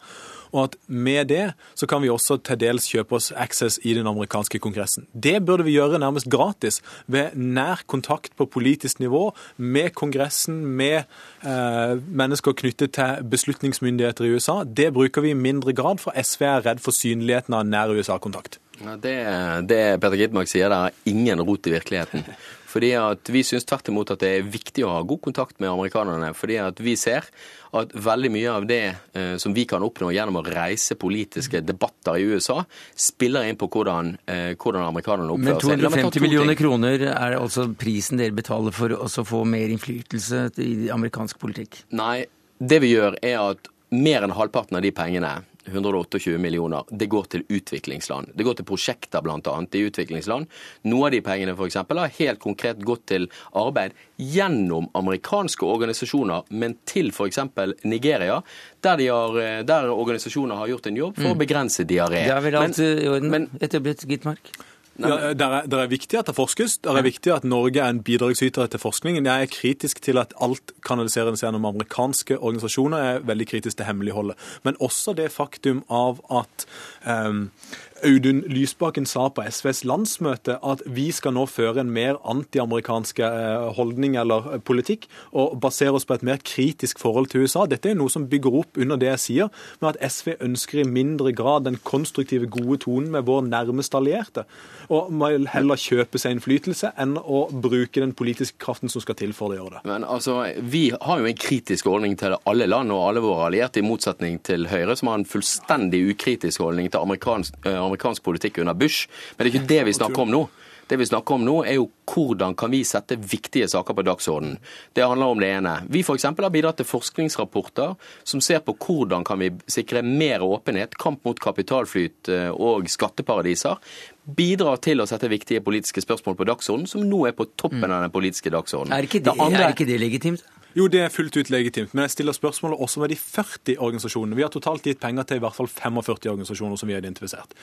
og at med det så kan vi også til dels kjøpe oss access i den amerikanske kongressen. Det burde vi gjøre nærmest gratis ved nær kontakt på politisk nivå med Kongressen, med eh, mennesker knyttet til beslutningsmyndigheter i USA. Det bruker vi i mindre grad, for SV er redd for synligheten av nær USA-kontakt. Ja, det, det Peter Gidmark sier, det er ingen rot i virkeligheten. Fordi at Vi syns tvert imot at det er viktig å ha god kontakt med amerikanerne. fordi at vi ser at veldig mye av det eh, som vi kan oppnå gjennom å reise politiske debatter i USA, spiller inn på hvordan, eh, hvordan amerikanerne oppfører seg. Men 250 millioner kroner er altså prisen dere betaler for å få mer innflytelse i amerikansk politikk? Nei, det vi gjør er at mer enn halvparten av de pengene 128 millioner, det går til utviklingsland. Det går til prosjekter bl.a. i utviklingsland. Noe av de pengene for eksempel, har helt konkret gått til arbeid gjennom amerikanske organisasjoner, men til f.eks. Nigeria, der, har, der, organisasjoner har gjort en jobb for å mm. begrense diaré. Det er vel alt i orden etter blitt Gitmark? Ja, det, er, er viktig at det forskes. Det er viktig at Norge er en bidragsyter til forskningen. Jeg er kritisk til at alt kanaliseres gjennom amerikanske organisasjoner. Jeg er veldig kritisk til hemmeligholdet. Men også det faktum av at um, Audun Lysbakken sa på SVs landsmøte at vi skal nå føre en mer antiamerikansk eh, holdning eller eh, politikk og basere oss på et mer kritisk forhold til USA. Dette er noe som bygger opp under det jeg sier, med at SV ønsker i mindre grad den konstruktive, gode tonen med vår nærmeste allierte. Og må heller kjøpe seg innflytelse enn å bruke den politiske kraften som skal til for å gjøre det. Men altså, Vi har jo en kritisk holdning til alle land og alle våre allierte, i motsetning til Høyre, som har en fullstendig ukritisk holdning til amerikansk, amerikansk politikk under Bush. Men det er ikke det vi snakker om nå. Det vi snakker om nå, er jo hvordan kan vi sette viktige saker på dagsordenen. Det handler om det ene. Vi f.eks. har bidratt til forskningsrapporter som ser på hvordan kan vi sikre mer åpenhet, kamp mot kapitalflyt eh, og skatteparadiser. Bidrar til å sette viktige politiske spørsmål på dagsordenen, som nå er på toppen av den politiske dagsordenen. Er ikke det, det andre... er ikke det legitimt? Jo, det er fullt ut legitimt, men jeg stiller spørsmålet også med de 40 organisasjonene. Vi har totalt gitt penger til i hvert fall 45 organisasjoner som vi har identifisert.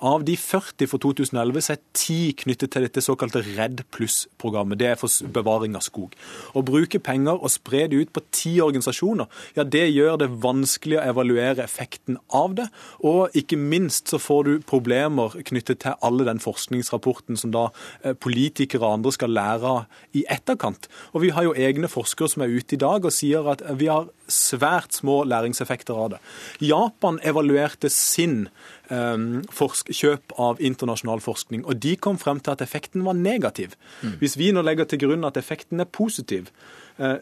Av de 40 for 2011 så er 10 knyttet til dette såkalte Redd pluss-programmet. Det er for bevaring av skog. Å bruke penger og spre det ut på ti organisasjoner, ja det gjør det vanskelig å evaluere effekten av det. Og ikke minst så får du problemer knyttet til alle den forskningsrapporten som da eh, politikere og andre skal lære av i etterkant. Og vi har jo egne forskere som er ute ute i dag og sier at vi har svært små læringseffekter av det. Japan evaluerte sin um, kjøp av internasjonal forskning, og de kom frem til at effekten var negativ. Mm. Hvis vi nå legger til grunn at effekten er positiv,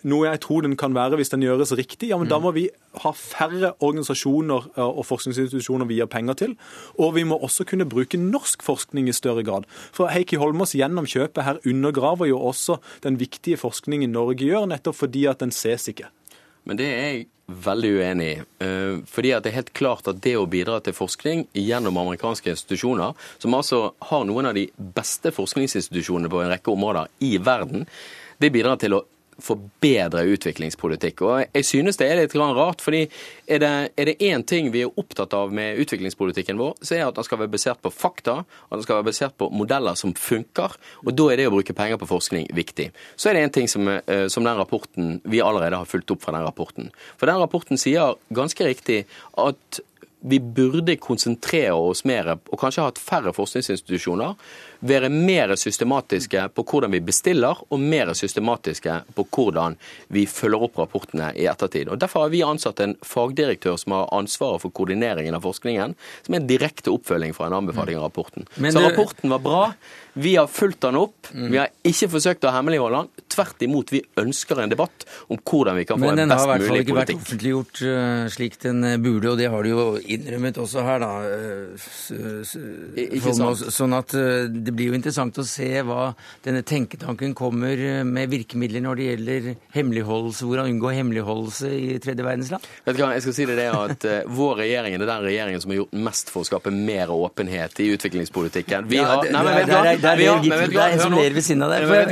noe jeg tror den kan være hvis den gjøres riktig, ja, men mm. da må vi ha færre organisasjoner uh, og forskningsinstitusjoner vi gir penger til. Og vi må også kunne bruke norsk forskning i større grad. For Heikki Holmås gjennom kjøpet her undergraver jo også den viktige forskningen Norge gjør, nettopp fordi at den ses ikke. Men det er jeg veldig uenig i. Eh, fordi at det er helt klart at det å bidra til forskning gjennom amerikanske institusjoner, som altså har noen av de beste forskningsinstitusjonene på en rekke områder i verden, det bidrar til å forbedre utviklingspolitikk. Og jeg synes det er litt rart, fordi er det én ting vi er opptatt av med utviklingspolitikken vår, så er det at den skal være basert på fakta, og den skal være basert på modeller som funker. Og da er det å bruke penger på forskning viktig. Så er det en ting som, eh, som den rapporten vi allerede har fulgt opp fra den rapporten. For den rapporten sier ganske riktig at vi burde konsentrere oss mer og kanskje hatt færre forskningsinstitusjoner være mer systematiske på hvordan vi bestiller, og mer systematiske på hvordan vi følger opp rapportene i ettertid. Og Derfor har vi ansatt en fagdirektør som har ansvaret for koordineringen av forskningen, som er en direkte oppfølging fra en anbefaling av rapporten. Men Så rapporten var bra. Vi har fulgt den opp. Vi har ikke forsøkt å hemmeligholde den. Tvert imot, vi ønsker en debatt om hvordan vi kan få en best mulig politikk. Men den har i hvert fall ikke vært offentliggjort uh, slik den eh, burde, og det har du jo innrømmet også her, da. Sant. Sånn at uh, det blir jo interessant å se hva denne tenketanken kommer eh, med virkemidler når det gjelder hemmeligholdelse, hvordan unngå hemmeligholdelse i tredje verdensland. Vet du hva, jeg skal si det, det at uh, Vår regjering er den regjeringen som har gjort mest for å skape mer åpenhet i utviklingspolitikken. Vi har, nei, men vet du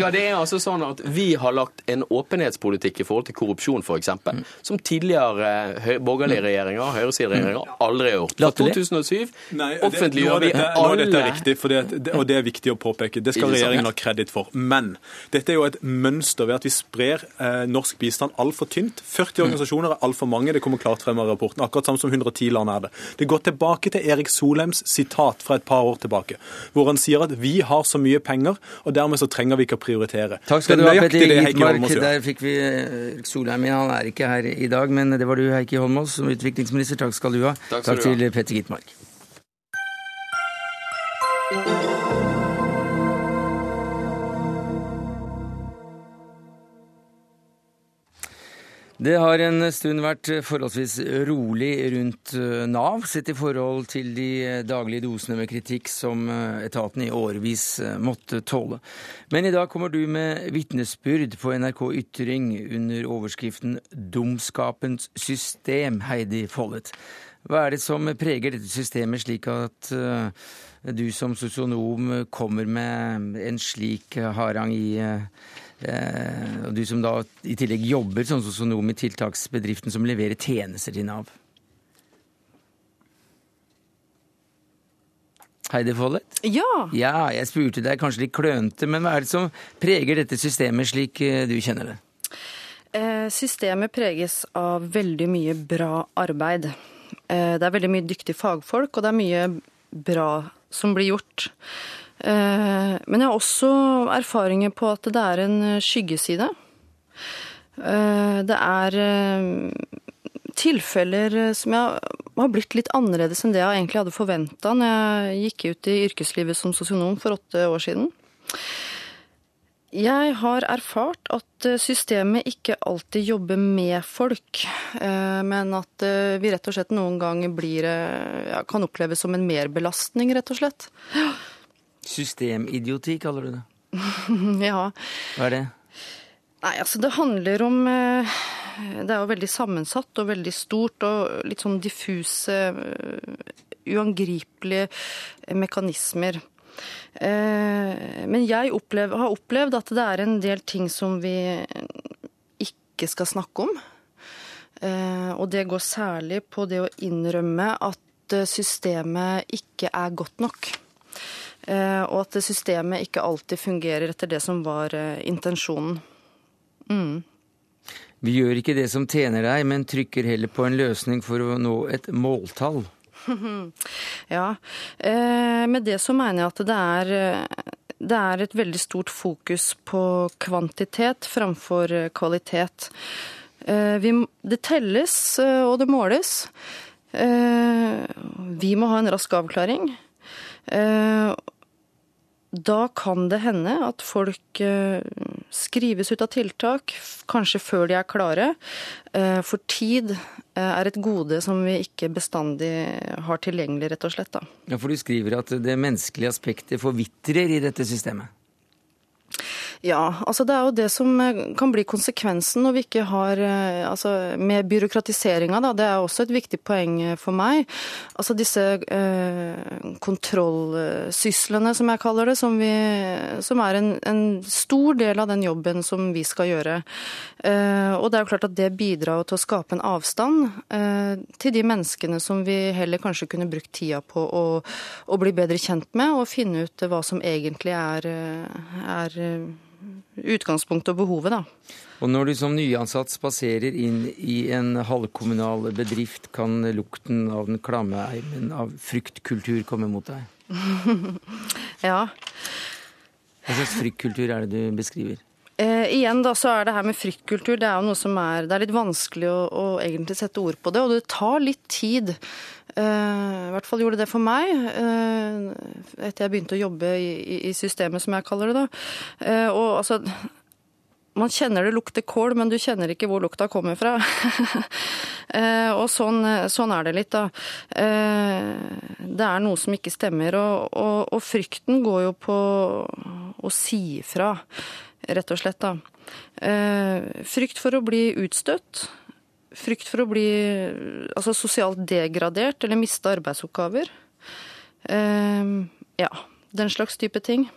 hva, det er altså sånn at Vi har lagt en åpenhetspolitikk i forhold til korrupsjon, f.eks., mm. som tidligere uh, borgerlige regjeringer, høyresideregjeringer, aldri har gjort. Fra 2007 offentliggjør vi alle Nå er dette riktig, det, og det viktig å påpeke. Det skal regjeringen ha kreditt for. Men dette er jo et mønster ved at vi sprer eh, norsk bistand altfor tynt. 40 mm. organisasjoner er altfor mange, det kommer klart frem av rapporten. Akkurat samme som 110 land er det. Det går tilbake til Erik Solheims sitat fra et par år tilbake, hvor han sier at vi har så mye penger, og dermed så trenger vi ikke å prioritere. Takk skal du ha, Petter Gitmark. Der fikk vi Erik eh, Solheim inn. Han er ikke her i dag, men det var du, Heikki Holmås, som utviklingsminister. Takk skal du ha. Takk, Takk til Petter Gitmark. Det har en stund vært forholdsvis rolig rundt eh, Nav, sett i forhold til de daglige dosene med kritikk som eh, etaten i årevis eh, måtte tåle. Men i dag kommer du med vitnesbyrd på NRK Ytring under overskriften 'Dumskapens system', Heidi Follet. Hva er det som preger dette systemet, slik at du som sosionom kommer med en slik harang i Eh, og du som da i tillegg jobber som sosionom i tiltaksbedriften som leverer tjenester til Nav. Heidi Follett? Ja. ja. Jeg spurte deg kanskje litt klønete, men hva er det som preger dette systemet slik eh, du kjenner det? Eh, systemet preges av veldig mye bra arbeid. Det er veldig mye dyktige fagfolk, og det er mye bra som blir gjort. Men jeg har også erfaringer på at det er en skyggeside. Det er tilfeller som har blitt litt annerledes enn det jeg egentlig hadde forventa når jeg gikk ut i yrkeslivet som sosionom for åtte år siden. Jeg har erfart at systemet ikke alltid jobber med folk, eh, men at eh, vi rett og slett noen ganger blir, eh, ja, kan oppleves som en merbelastning, rett og slett. Systemidioti, kaller du det. ja. Hva er det? Nei, altså det handler om Det er jo veldig sammensatt og veldig stort og litt sånn diffuse, uangripelige mekanismer. Eh, men jeg opplev, har opplevd at det er en del ting som vi ikke skal snakke om. Eh, og det går særlig på det å innrømme at systemet ikke er godt nok. Eh, og at systemet ikke alltid fungerer etter det som var intensjonen. Mm. Vi gjør ikke det som tjener deg, men trykker heller på en løsning for å nå et måltall. Ja, eh, med det så mener jeg at det er, det er et veldig stort fokus på kvantitet framfor kvalitet. Eh, vi, det telles eh, og det måles. Vi må ha en rask avklaring. Da kan det hende at folk eh, skrives ut av tiltak, kanskje før de er klare. Eh, for tid eh, er et gode som vi ikke bestandig har tilgjengelig, rett og slett. Da. Ja, For du skriver at det menneskelige aspektet forvitrer i dette systemet? Ja, altså det er jo det som eh, kan bli konsekvensen når vi ikke har eh, altså Med byråkratiseringa, da, det er også et viktig poeng eh, for meg. Altså disse eh, kontrollsyslene, som jeg kaller det, som, vi, som er en, en, stor del av den jobben som vi skal gjøre. Eh, og det er jo klart at det bidrar til å skape en avstand eh, til de menneskene som vi heller kanskje kunne brukt tida på å, å bli bedre kjent med, og finne ut hva som egentlig er, er utgangspunktet og behovet, da. Og når du som nyansatt spaserer inn i en halvkommunal bedrift, kan lukten av den klamme eimen av fryktkultur komme mot deg? ja. Hva slags fryktkultur er det du beskriver? Eh, igjen da, så er det her med fryktkultur det er jo noe som er, det er litt vanskelig å, å egentlig sette ord på det. Og det tar litt tid. Eh, I hvert fall gjorde det for meg eh, etter jeg begynte å jobbe i, systemet, som jeg kaller det. da. Eh, og altså, man kjenner det lukter kål, men du kjenner ikke hvor lukta kommer fra. og sånn, sånn, er det litt, da. Det er noe som ikke stemmer. Og, og, og frykten går jo på å si ifra rett og slett. da. Frykt for å bli utstøtt. Frykt for å bli altså, sosialt degradert eller miste arbeidsoppgaver. Uh, ja, den slags type ting.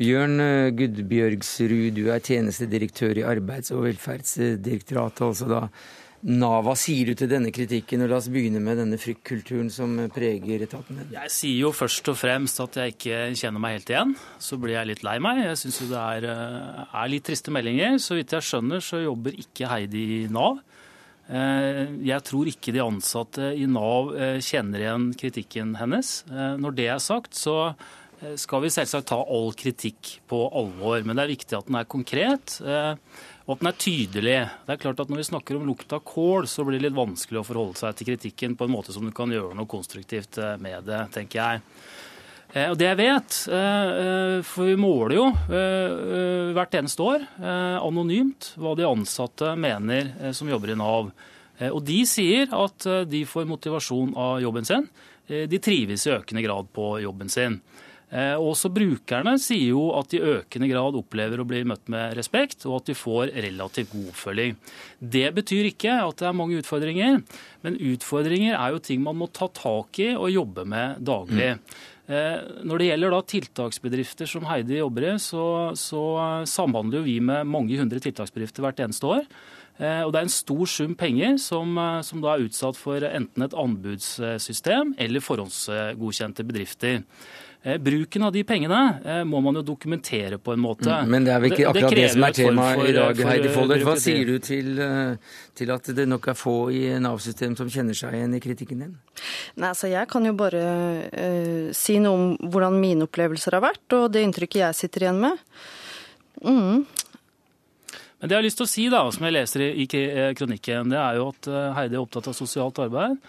Bjørn eh, Gudbjørgsrud, du er tjenestedirektør i Arbeids- og velferdsdirektoratet. altså da Nav, hva sier du til denne kritikken? Og la oss begynne med denne fryktkulturen som preger etaten din. Jeg sier jo først og fremst at jeg ikke kjenner meg helt igjen. Så blir jeg litt lei meg. Jeg syns jo det er, eh, er, litt triste meldinger. Så vidt jeg skjønner, så jobber ikke Heidi i Nav. Eh, jeg tror ikke de ansatte i Nav eh, kjenner igjen kritikken hennes. Når det er sagt, så skal vi selvsagt ta all kritikk på alvor. Men det er viktig at den er konkret og at den er tydelig. Det er klart at Når vi snakker om lukt av kål, så blir det litt vanskelig å forholde seg til kritikken på en måte som du kan gjøre noe konstruktivt eh, med det, tenker jeg. Eh, og det jeg vet, eh, for vi måler jo hvert eneste år anonymt hva de ansatte mener som jobber i Nav. Og de sier at de får motivasjon av jobben sin. De trives i økende grad på jobben sin. Eh, også brukerne sier jo at de i økende grad opplever å bli møtt med respekt, og at de får relativt god oppfølging. Det betyr ikke at det er mange utfordringer, men utfordringer er jo ting man må ta tak i og jobbe med daglig. Mm. Når det gjelder tiltaksbedrifter som Heidi jobber i, så, så samhandler jo vi med mange hundre tiltaksbedrifter hvert eneste år. Eh, og Det er en stor sum penger som, som da er utsatt for enten et anbudssystem eller forhåndsgodkjente bedrifter. Eh, bruken av de pengene eh, må man jo dokumentere på en måte. Mm, men det er vel ikke akkurat det, det som er temaet i dag, Heidi Follet. Hva sier du til, eh, til, at det nok er få i Nav-systemet som kjenner seg igjen i kritikken din? Nei, altså Jeg kan jo bare uh, si noe om hvordan mine opplevelser har vært, og det inntrykket jeg sitter igjen med. Mm. Men det jeg har lyst til å si, da, som jeg leser i kronikken, det er jo at Heidi er opptatt av sosialt arbeid.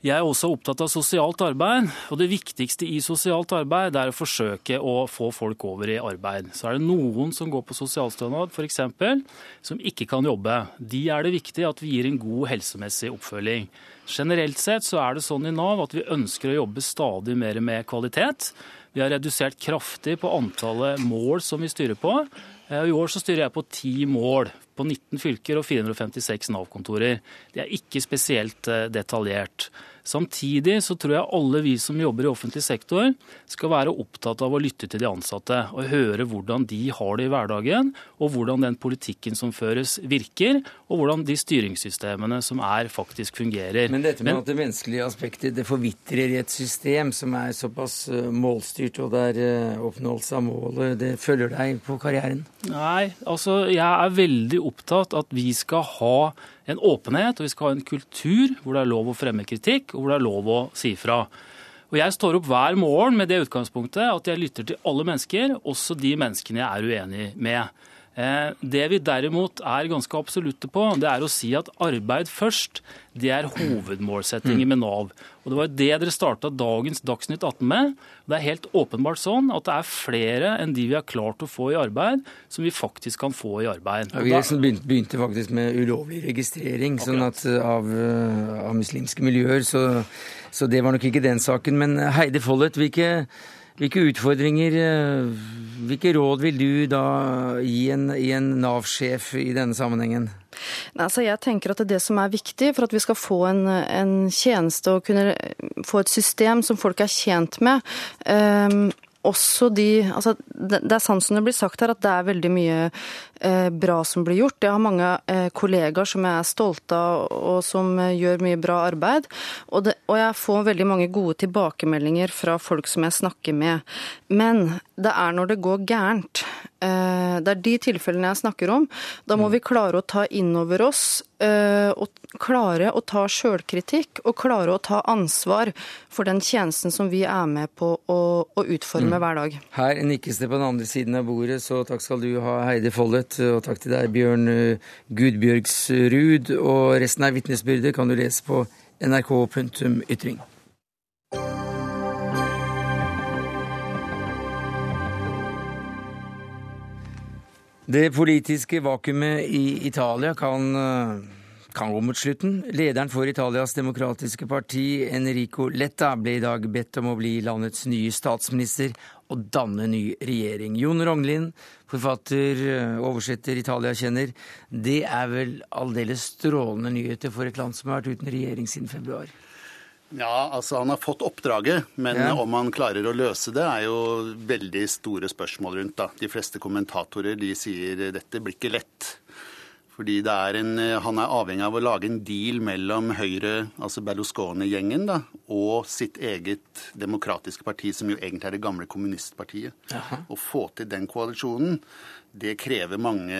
Jeg er også opptatt av sosialt arbeid, og det viktigste i sosialt arbeid er å forsøke å få folk over i arbeid. Så er det noen som går på sosialstønad f.eks., som ikke kan jobbe. De er det viktig at vi gir en god helsemessig oppfølging. Generelt sett så er det sånn i Nav at vi ønsker å jobbe stadig mer med kvalitet. Vi har redusert kraftig på antallet mål som vi styrer på. Eh, I år så styrer jeg på ti mål på 19 fylker og 456 Nav-kontorer. Det er ikke spesielt eh, detaljert. Samtidig så tror jeg alle vi som jobber i offentlig sektor skal være opptatt av å lytte til de ansatte og høre hvordan de har det i hverdagen, og hvordan den politikken som føres virker, og hvordan de styringssystemene som er, faktisk fungerer. Men dette med Men, at det menneskelige aspektet det forvitrer i et system som er såpass eh, målstyrt, og der eh, oppnåelse av målet det følger deg på karrieren? Nei, altså jeg er veldig opptatt at vi skal ha en åpenhet, og vi skal ha en kultur hvor det er lov å fremme kritikk, og hvor det er lov å si fra. Og Jeg står opp hver morgen med det utgangspunktet at jeg lytter til alle mennesker, også de menneskene jeg er uenig med. Eh, det vi derimot er ganske absolutte på, det er å si at arbeid først, det er hovedmålsettingen med Nav. Og Det var det dere starta dagens Dagsnytt 18 med. Det er helt åpenbart sånn at det er flere enn de vi har klart å få i arbeid, som vi faktisk kan få i arbeid. Ja, vi begynte, begynte, faktisk med ulovlig registrering sånn at, eh, av, eh, av, muslimske miljøer, så, så, det var nok ikke den saken. Men Heidi Follet, hvilke hvilke utfordringer, eh, hvilke råd vil du da gi en, en Nav-sjef i denne sammenhengen? Altså jeg tenker at Det som er viktig for at vi skal få en, en tjeneste og kunne få et system som folk er tjent med, um, også de altså Det er sant som det blir sagt her, at det er veldig mye eh, bra som blir gjort. Jeg har mange eh, kollegaer som jeg er stolt av og som gjør mye bra arbeid. Og, det, og, jeg får veldig mange gode tilbakemeldinger fra folk som jeg snakker med. Men det er når det går gærent. Eh, det er de tilfellene jeg snakker om. Da må mm. vi klare å ta inn over oss eh, og klare å ta sjølkritikk og klare å ta ansvar for den tjenesten som vi er med på å, å utforme mm. hver dag. Her nikkes det på den andre siden av bordet, så takk skal du ha, Heidi Follet. Og takk til deg, Bjørn eh, Gudbjørgsrud. Og resten av vitnesbyrdet kan du lese på nrk.ytring. Det politiske vakuumet i Italia kan, eh, kan, gå mot slutten. Lederen for Italias demokratiske parti, Enrico Letta, ble i dag bedt om å bli landets nye statsminister og danne ny regjering. Jon Rognlien, forfatter, eh, oversetter, Italia-kjenner. Det er vel aldeles strålende nyheter for et land som har vært uten regjering siden februar? Ja, altså Han har fått oppdraget, men ja. om han klarer å løse det, er jo veldig store spørsmål rundt. da. De fleste kommentatorer de sier dette blir ikke lett. Fordi en, han er avhengig av å lage en deal mellom Høyre, altså Berlusconi-gjengen, da, og sitt eget demokratiske parti, som jo egentlig er det gamle kommunistpartiet. Aha. Å få til den koalisjonen, det krever mange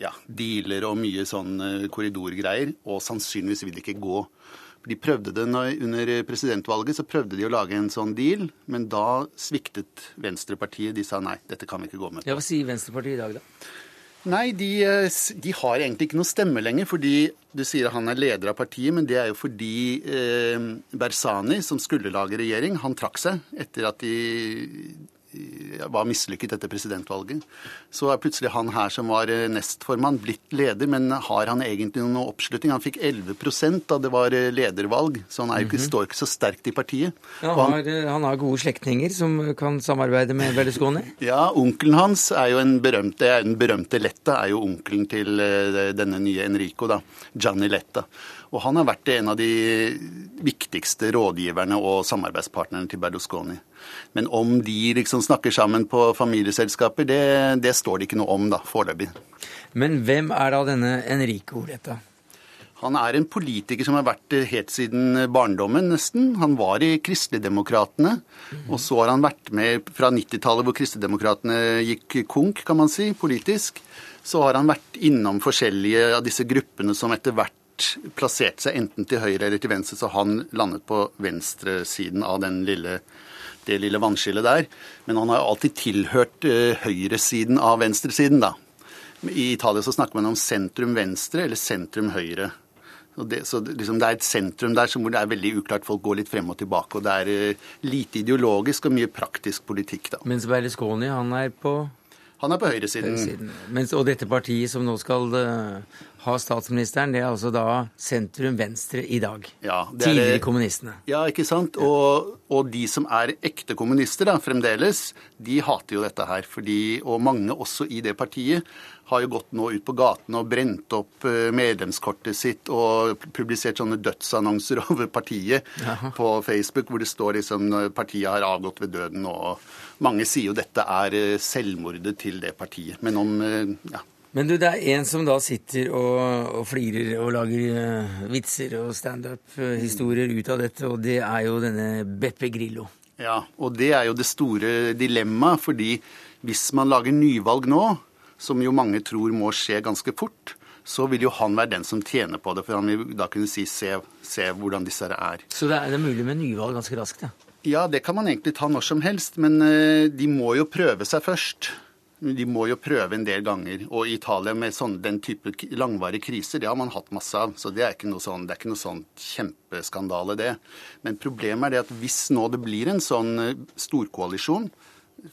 ja, dealer og mye sånn korridorgreier. Og sannsynligvis vil det ikke gå. De prøvde det Under presidentvalget så prøvde de å lage en sånn deal, men da sviktet Venstrepartiet. De sa nei, dette kan vi ikke gå med på. Ja, Hva sier Venstrepartiet i dag, da? Nei, de, eh, de, har egentlig ikke noe stemme lenger. fordi Du sier at han er leder av partiet, men det er jo fordi eh, Bersani, som skulle lage regjering, han trakk seg etter at de var mislykket etter presidentvalget. Så er plutselig han her som var eh, nestformann, blitt leder, men har han egentlig noen oppslutning? Han fikk 11 da det var eh, ledervalg, så han ikke, mm -hmm. står ikke så sterkt i partiet. Ja, han, har, eh, han, har, gode slektninger som kan samarbeide med Berlusconi? Ja, onkelen hans er jo en berømte, den berømte Letta, er jo onkelen til denne nye Enrico, da, Gianni Letta. Og han har vært en av de viktigste rådgiverne og samarbeidspartnerne til Berlusconi. Men om de liksom snakker sammen på familieselskaper, det, det står det ikke noe om da, foreløpig. Men hvem er da denne Enrico Letta? Han er en politiker som har vært helt siden barndommen, nesten. Han var i Kristeligdemokratene, og så har han vært med fra 90-tallet, hvor Kristeligdemokratene gikk konk, kan man si, politisk. Så har han vært innom forskjellige av disse gruppene som etter hvert plasserte seg enten til høyre eller til venstre, så han landet på venstresiden av lille, det lille vannskillet der. Men han har alltid tilhørt uh, høyresiden av venstresiden, da. I Italia så snakker man om sentrum venstre eller sentrum høyre. Det, så liksom, det er et sentrum der hvor det er veldig uklart. Folk går litt frem og tilbake. Og det er uh, lite ideologisk og mye praktisk politikk, da. Mens Berlusconi, han er på Han er på høyresiden. høyresiden. Mens, og dette partiet som nå skal uh, ha statsministeren, det er altså da sentrum venstre i dag. Ja, Tidligere kommunistene. Ja, ikke sant. Og, og, de som er ekte kommunister da, fremdeles, de hater jo dette her. Fordi, og mange også i det partiet har jo gått nå ut på gaten og brent opp eh, medlemskortet sitt og publisert sånne dødsannonser over partiet Aha. på Facebook hvor det står liksom partiet har avgått ved døden. Og mange sier jo dette er eh, selvmordet til det partiet. Men om eh, ja, men du, det er en som da sitter og, og flirer og lager uh, vitser og standup-historier ut av dette, og det er jo denne Beppe Grillo. Ja, og det er jo det store dilemmaet, fordi hvis man lager nyvalg nå, som jo mange tror må skje ganske fort, så vil jo han være den som tjener på det, for han vil da kunne si se, se hvordan disse her er. Så det er, det mulig med nyvalg ganske raskt, ja? Ja, det kan man egentlig ta når som helst, men uh, de må jo prøve seg først. De må jo prøve en del ganger. Og i Italia med sånn, den type langvarige kriser, det har man hatt masse av. Så det er ikke noe sånn, det er ikke noe sånn kjempeskandale, det. Men problemet er det at hvis nå det blir en sånn eh, storkoalisjon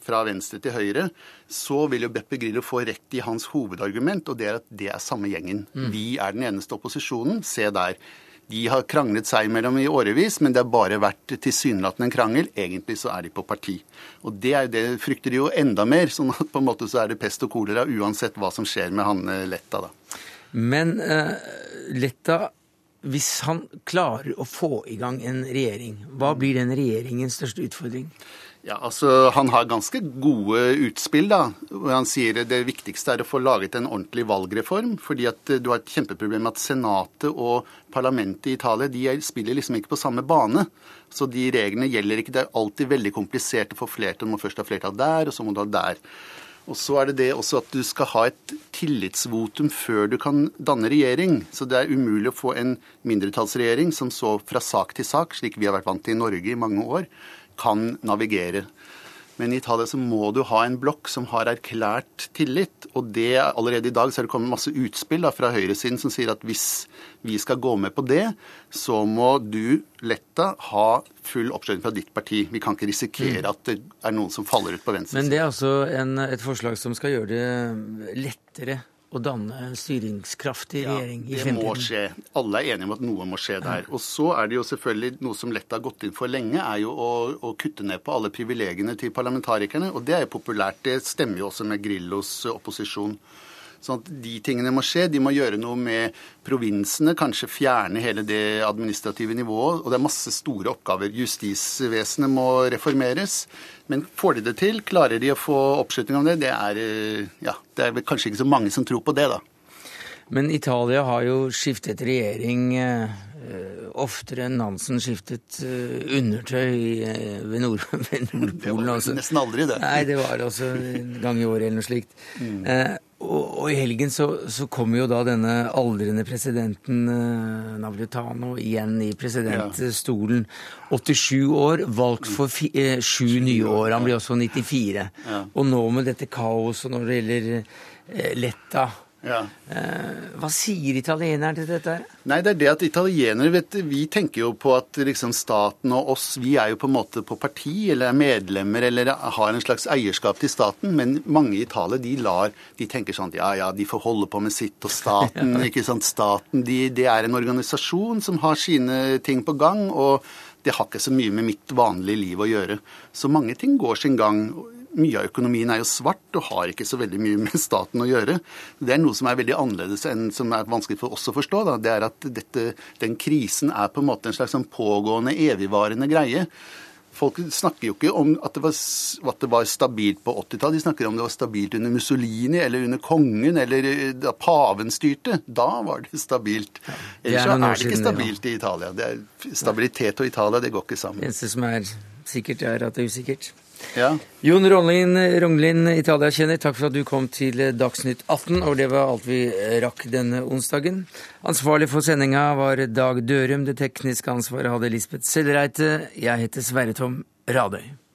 fra venstre til høyre, så vil jo Beppe Grillo få rett i hans hovedargument, og det er at det er samme gjengen. Mm. Vi er den eneste opposisjonen. Se der. De har kranglet seg imellom i årevis, men det har bare vært tilsynelatende en krangel. Egentlig så er de på parti. Og det, er, det frykter de jo enda mer. sånn at på en måte så er det pest og kolera uansett hva som skjer med han eh, Letta, da. Men uh, Letta, hvis han klarer å få i gang en regjering, hva blir den regjeringens største utfordring? Ja, altså Han har ganske gode utspill. da, Han sier det viktigste er å få laget en ordentlig valgreform. fordi at eh, du har et kjempeproblem med at Senatet og parlamentet i Italia de spiller liksom ikke på samme bane. Så de reglene gjelder ikke. Det er alltid veldig komplisert å få flertall. Du må først ha flertall der, og så må du ha der. Og så er det det også at du skal ha et tillitsvotum før du kan danne regjering. Så det er umulig å få en mindretallsregjering som så fra sak til sak, slik vi har vært vant til i Norge i mange år kan navigere. Men i Italia så må du ha en blokk som har erklært tillit. Og det allerede i dag så er det kommet masse utspill da, fra høyresiden som sier at hvis vi skal gå med på det, så må du, Letta, ha full oppslutning fra ditt parti. Vi kan ikke risikere mm. at det er noen som faller ut på venstre. Men det er altså en, et forslag som skal gjøre det lettere å danne en styringskraftig regjering ja, i fremtiden? Det må skje. Alle er enige om at noe må skje der. Og så er det jo selvfølgelig noe som lett har gått inn for lenge, er jo å, å kutte ned på alle privilegiene til parlamentarikerne. Og det er jo populært. Det stemmer jo også med Grillos opposisjon. Sånn at De tingene må skje. De må gjøre noe med provinsene, kanskje fjerne hele det administrative nivået. Og det er masse store oppgaver. Justisvesenet må reformeres. Men får de det til, klarer de å få oppslutning om det, det er, eh, ja, det er kanskje ikke så mange som tror på det, da. Men Italia har jo skiftet regjering eh, oftere enn Nansen skiftet uh, undertøy ved, Nord ved Nordpolen. Det var altså. nesten aldri det. Nei, det var altså en gang i året eller noe slikt. Mm. Og, og, i helgen så, så kommer jo da denne aldrende presidenten eh, Navritano igjen i presidentstolen. 87 år, valgt for fi, eh, sju nye år. Han blir også 94. Ja. Og nå med dette kaoset når det gjelder eh, Letta ja. Eh, hva sier italienerne til dette? Nei, det er det at italienere vet, Vi tenker jo på at liksom staten og oss, vi er jo på en måte på parti eller er medlemmer eller har en slags eierskap til staten. Men mange i Italia de lar, de tenker sånn ja ja, de får holde på med sitt. Og staten, ja. ikke sant, staten, de, det er en organisasjon som har sine ting på gang. og det har ikke så mye med mitt vanlige liv å gjøre. Så mange ting går sin gang mye av økonomien er jo svart og har ikke så veldig mye med staten å gjøre. Det er noe som er veldig annerledes enn som er vanskelig for oss å forstå. Da. Det er at dette, den krisen er på en måte en slags sånn pågående, evigvarende greie. Folk snakker jo ikke om at det var, at det var stabilt på 80-tallet. De snakker om det var stabilt under Mussolini eller under kongen eller eh, da paven styrte. Da var det stabilt. Ellers så er det ikke stabilt i Italia. Det er, stabilitet og Italia, det går ikke sammen. Det eneste som er sikkert, er at det er usikkert. Ja. Jon Ronlin, Rognlin Italia-kjenner, takk for at du kom til Dagsnytt 18. Og det var alt vi rakk denne onsdagen. Ansvarlig for sendinga var Dag Dørum. Det tekniske ansvaret hadde Lisbeth Sellreite. Jeg heter Sverre Tom Radøy.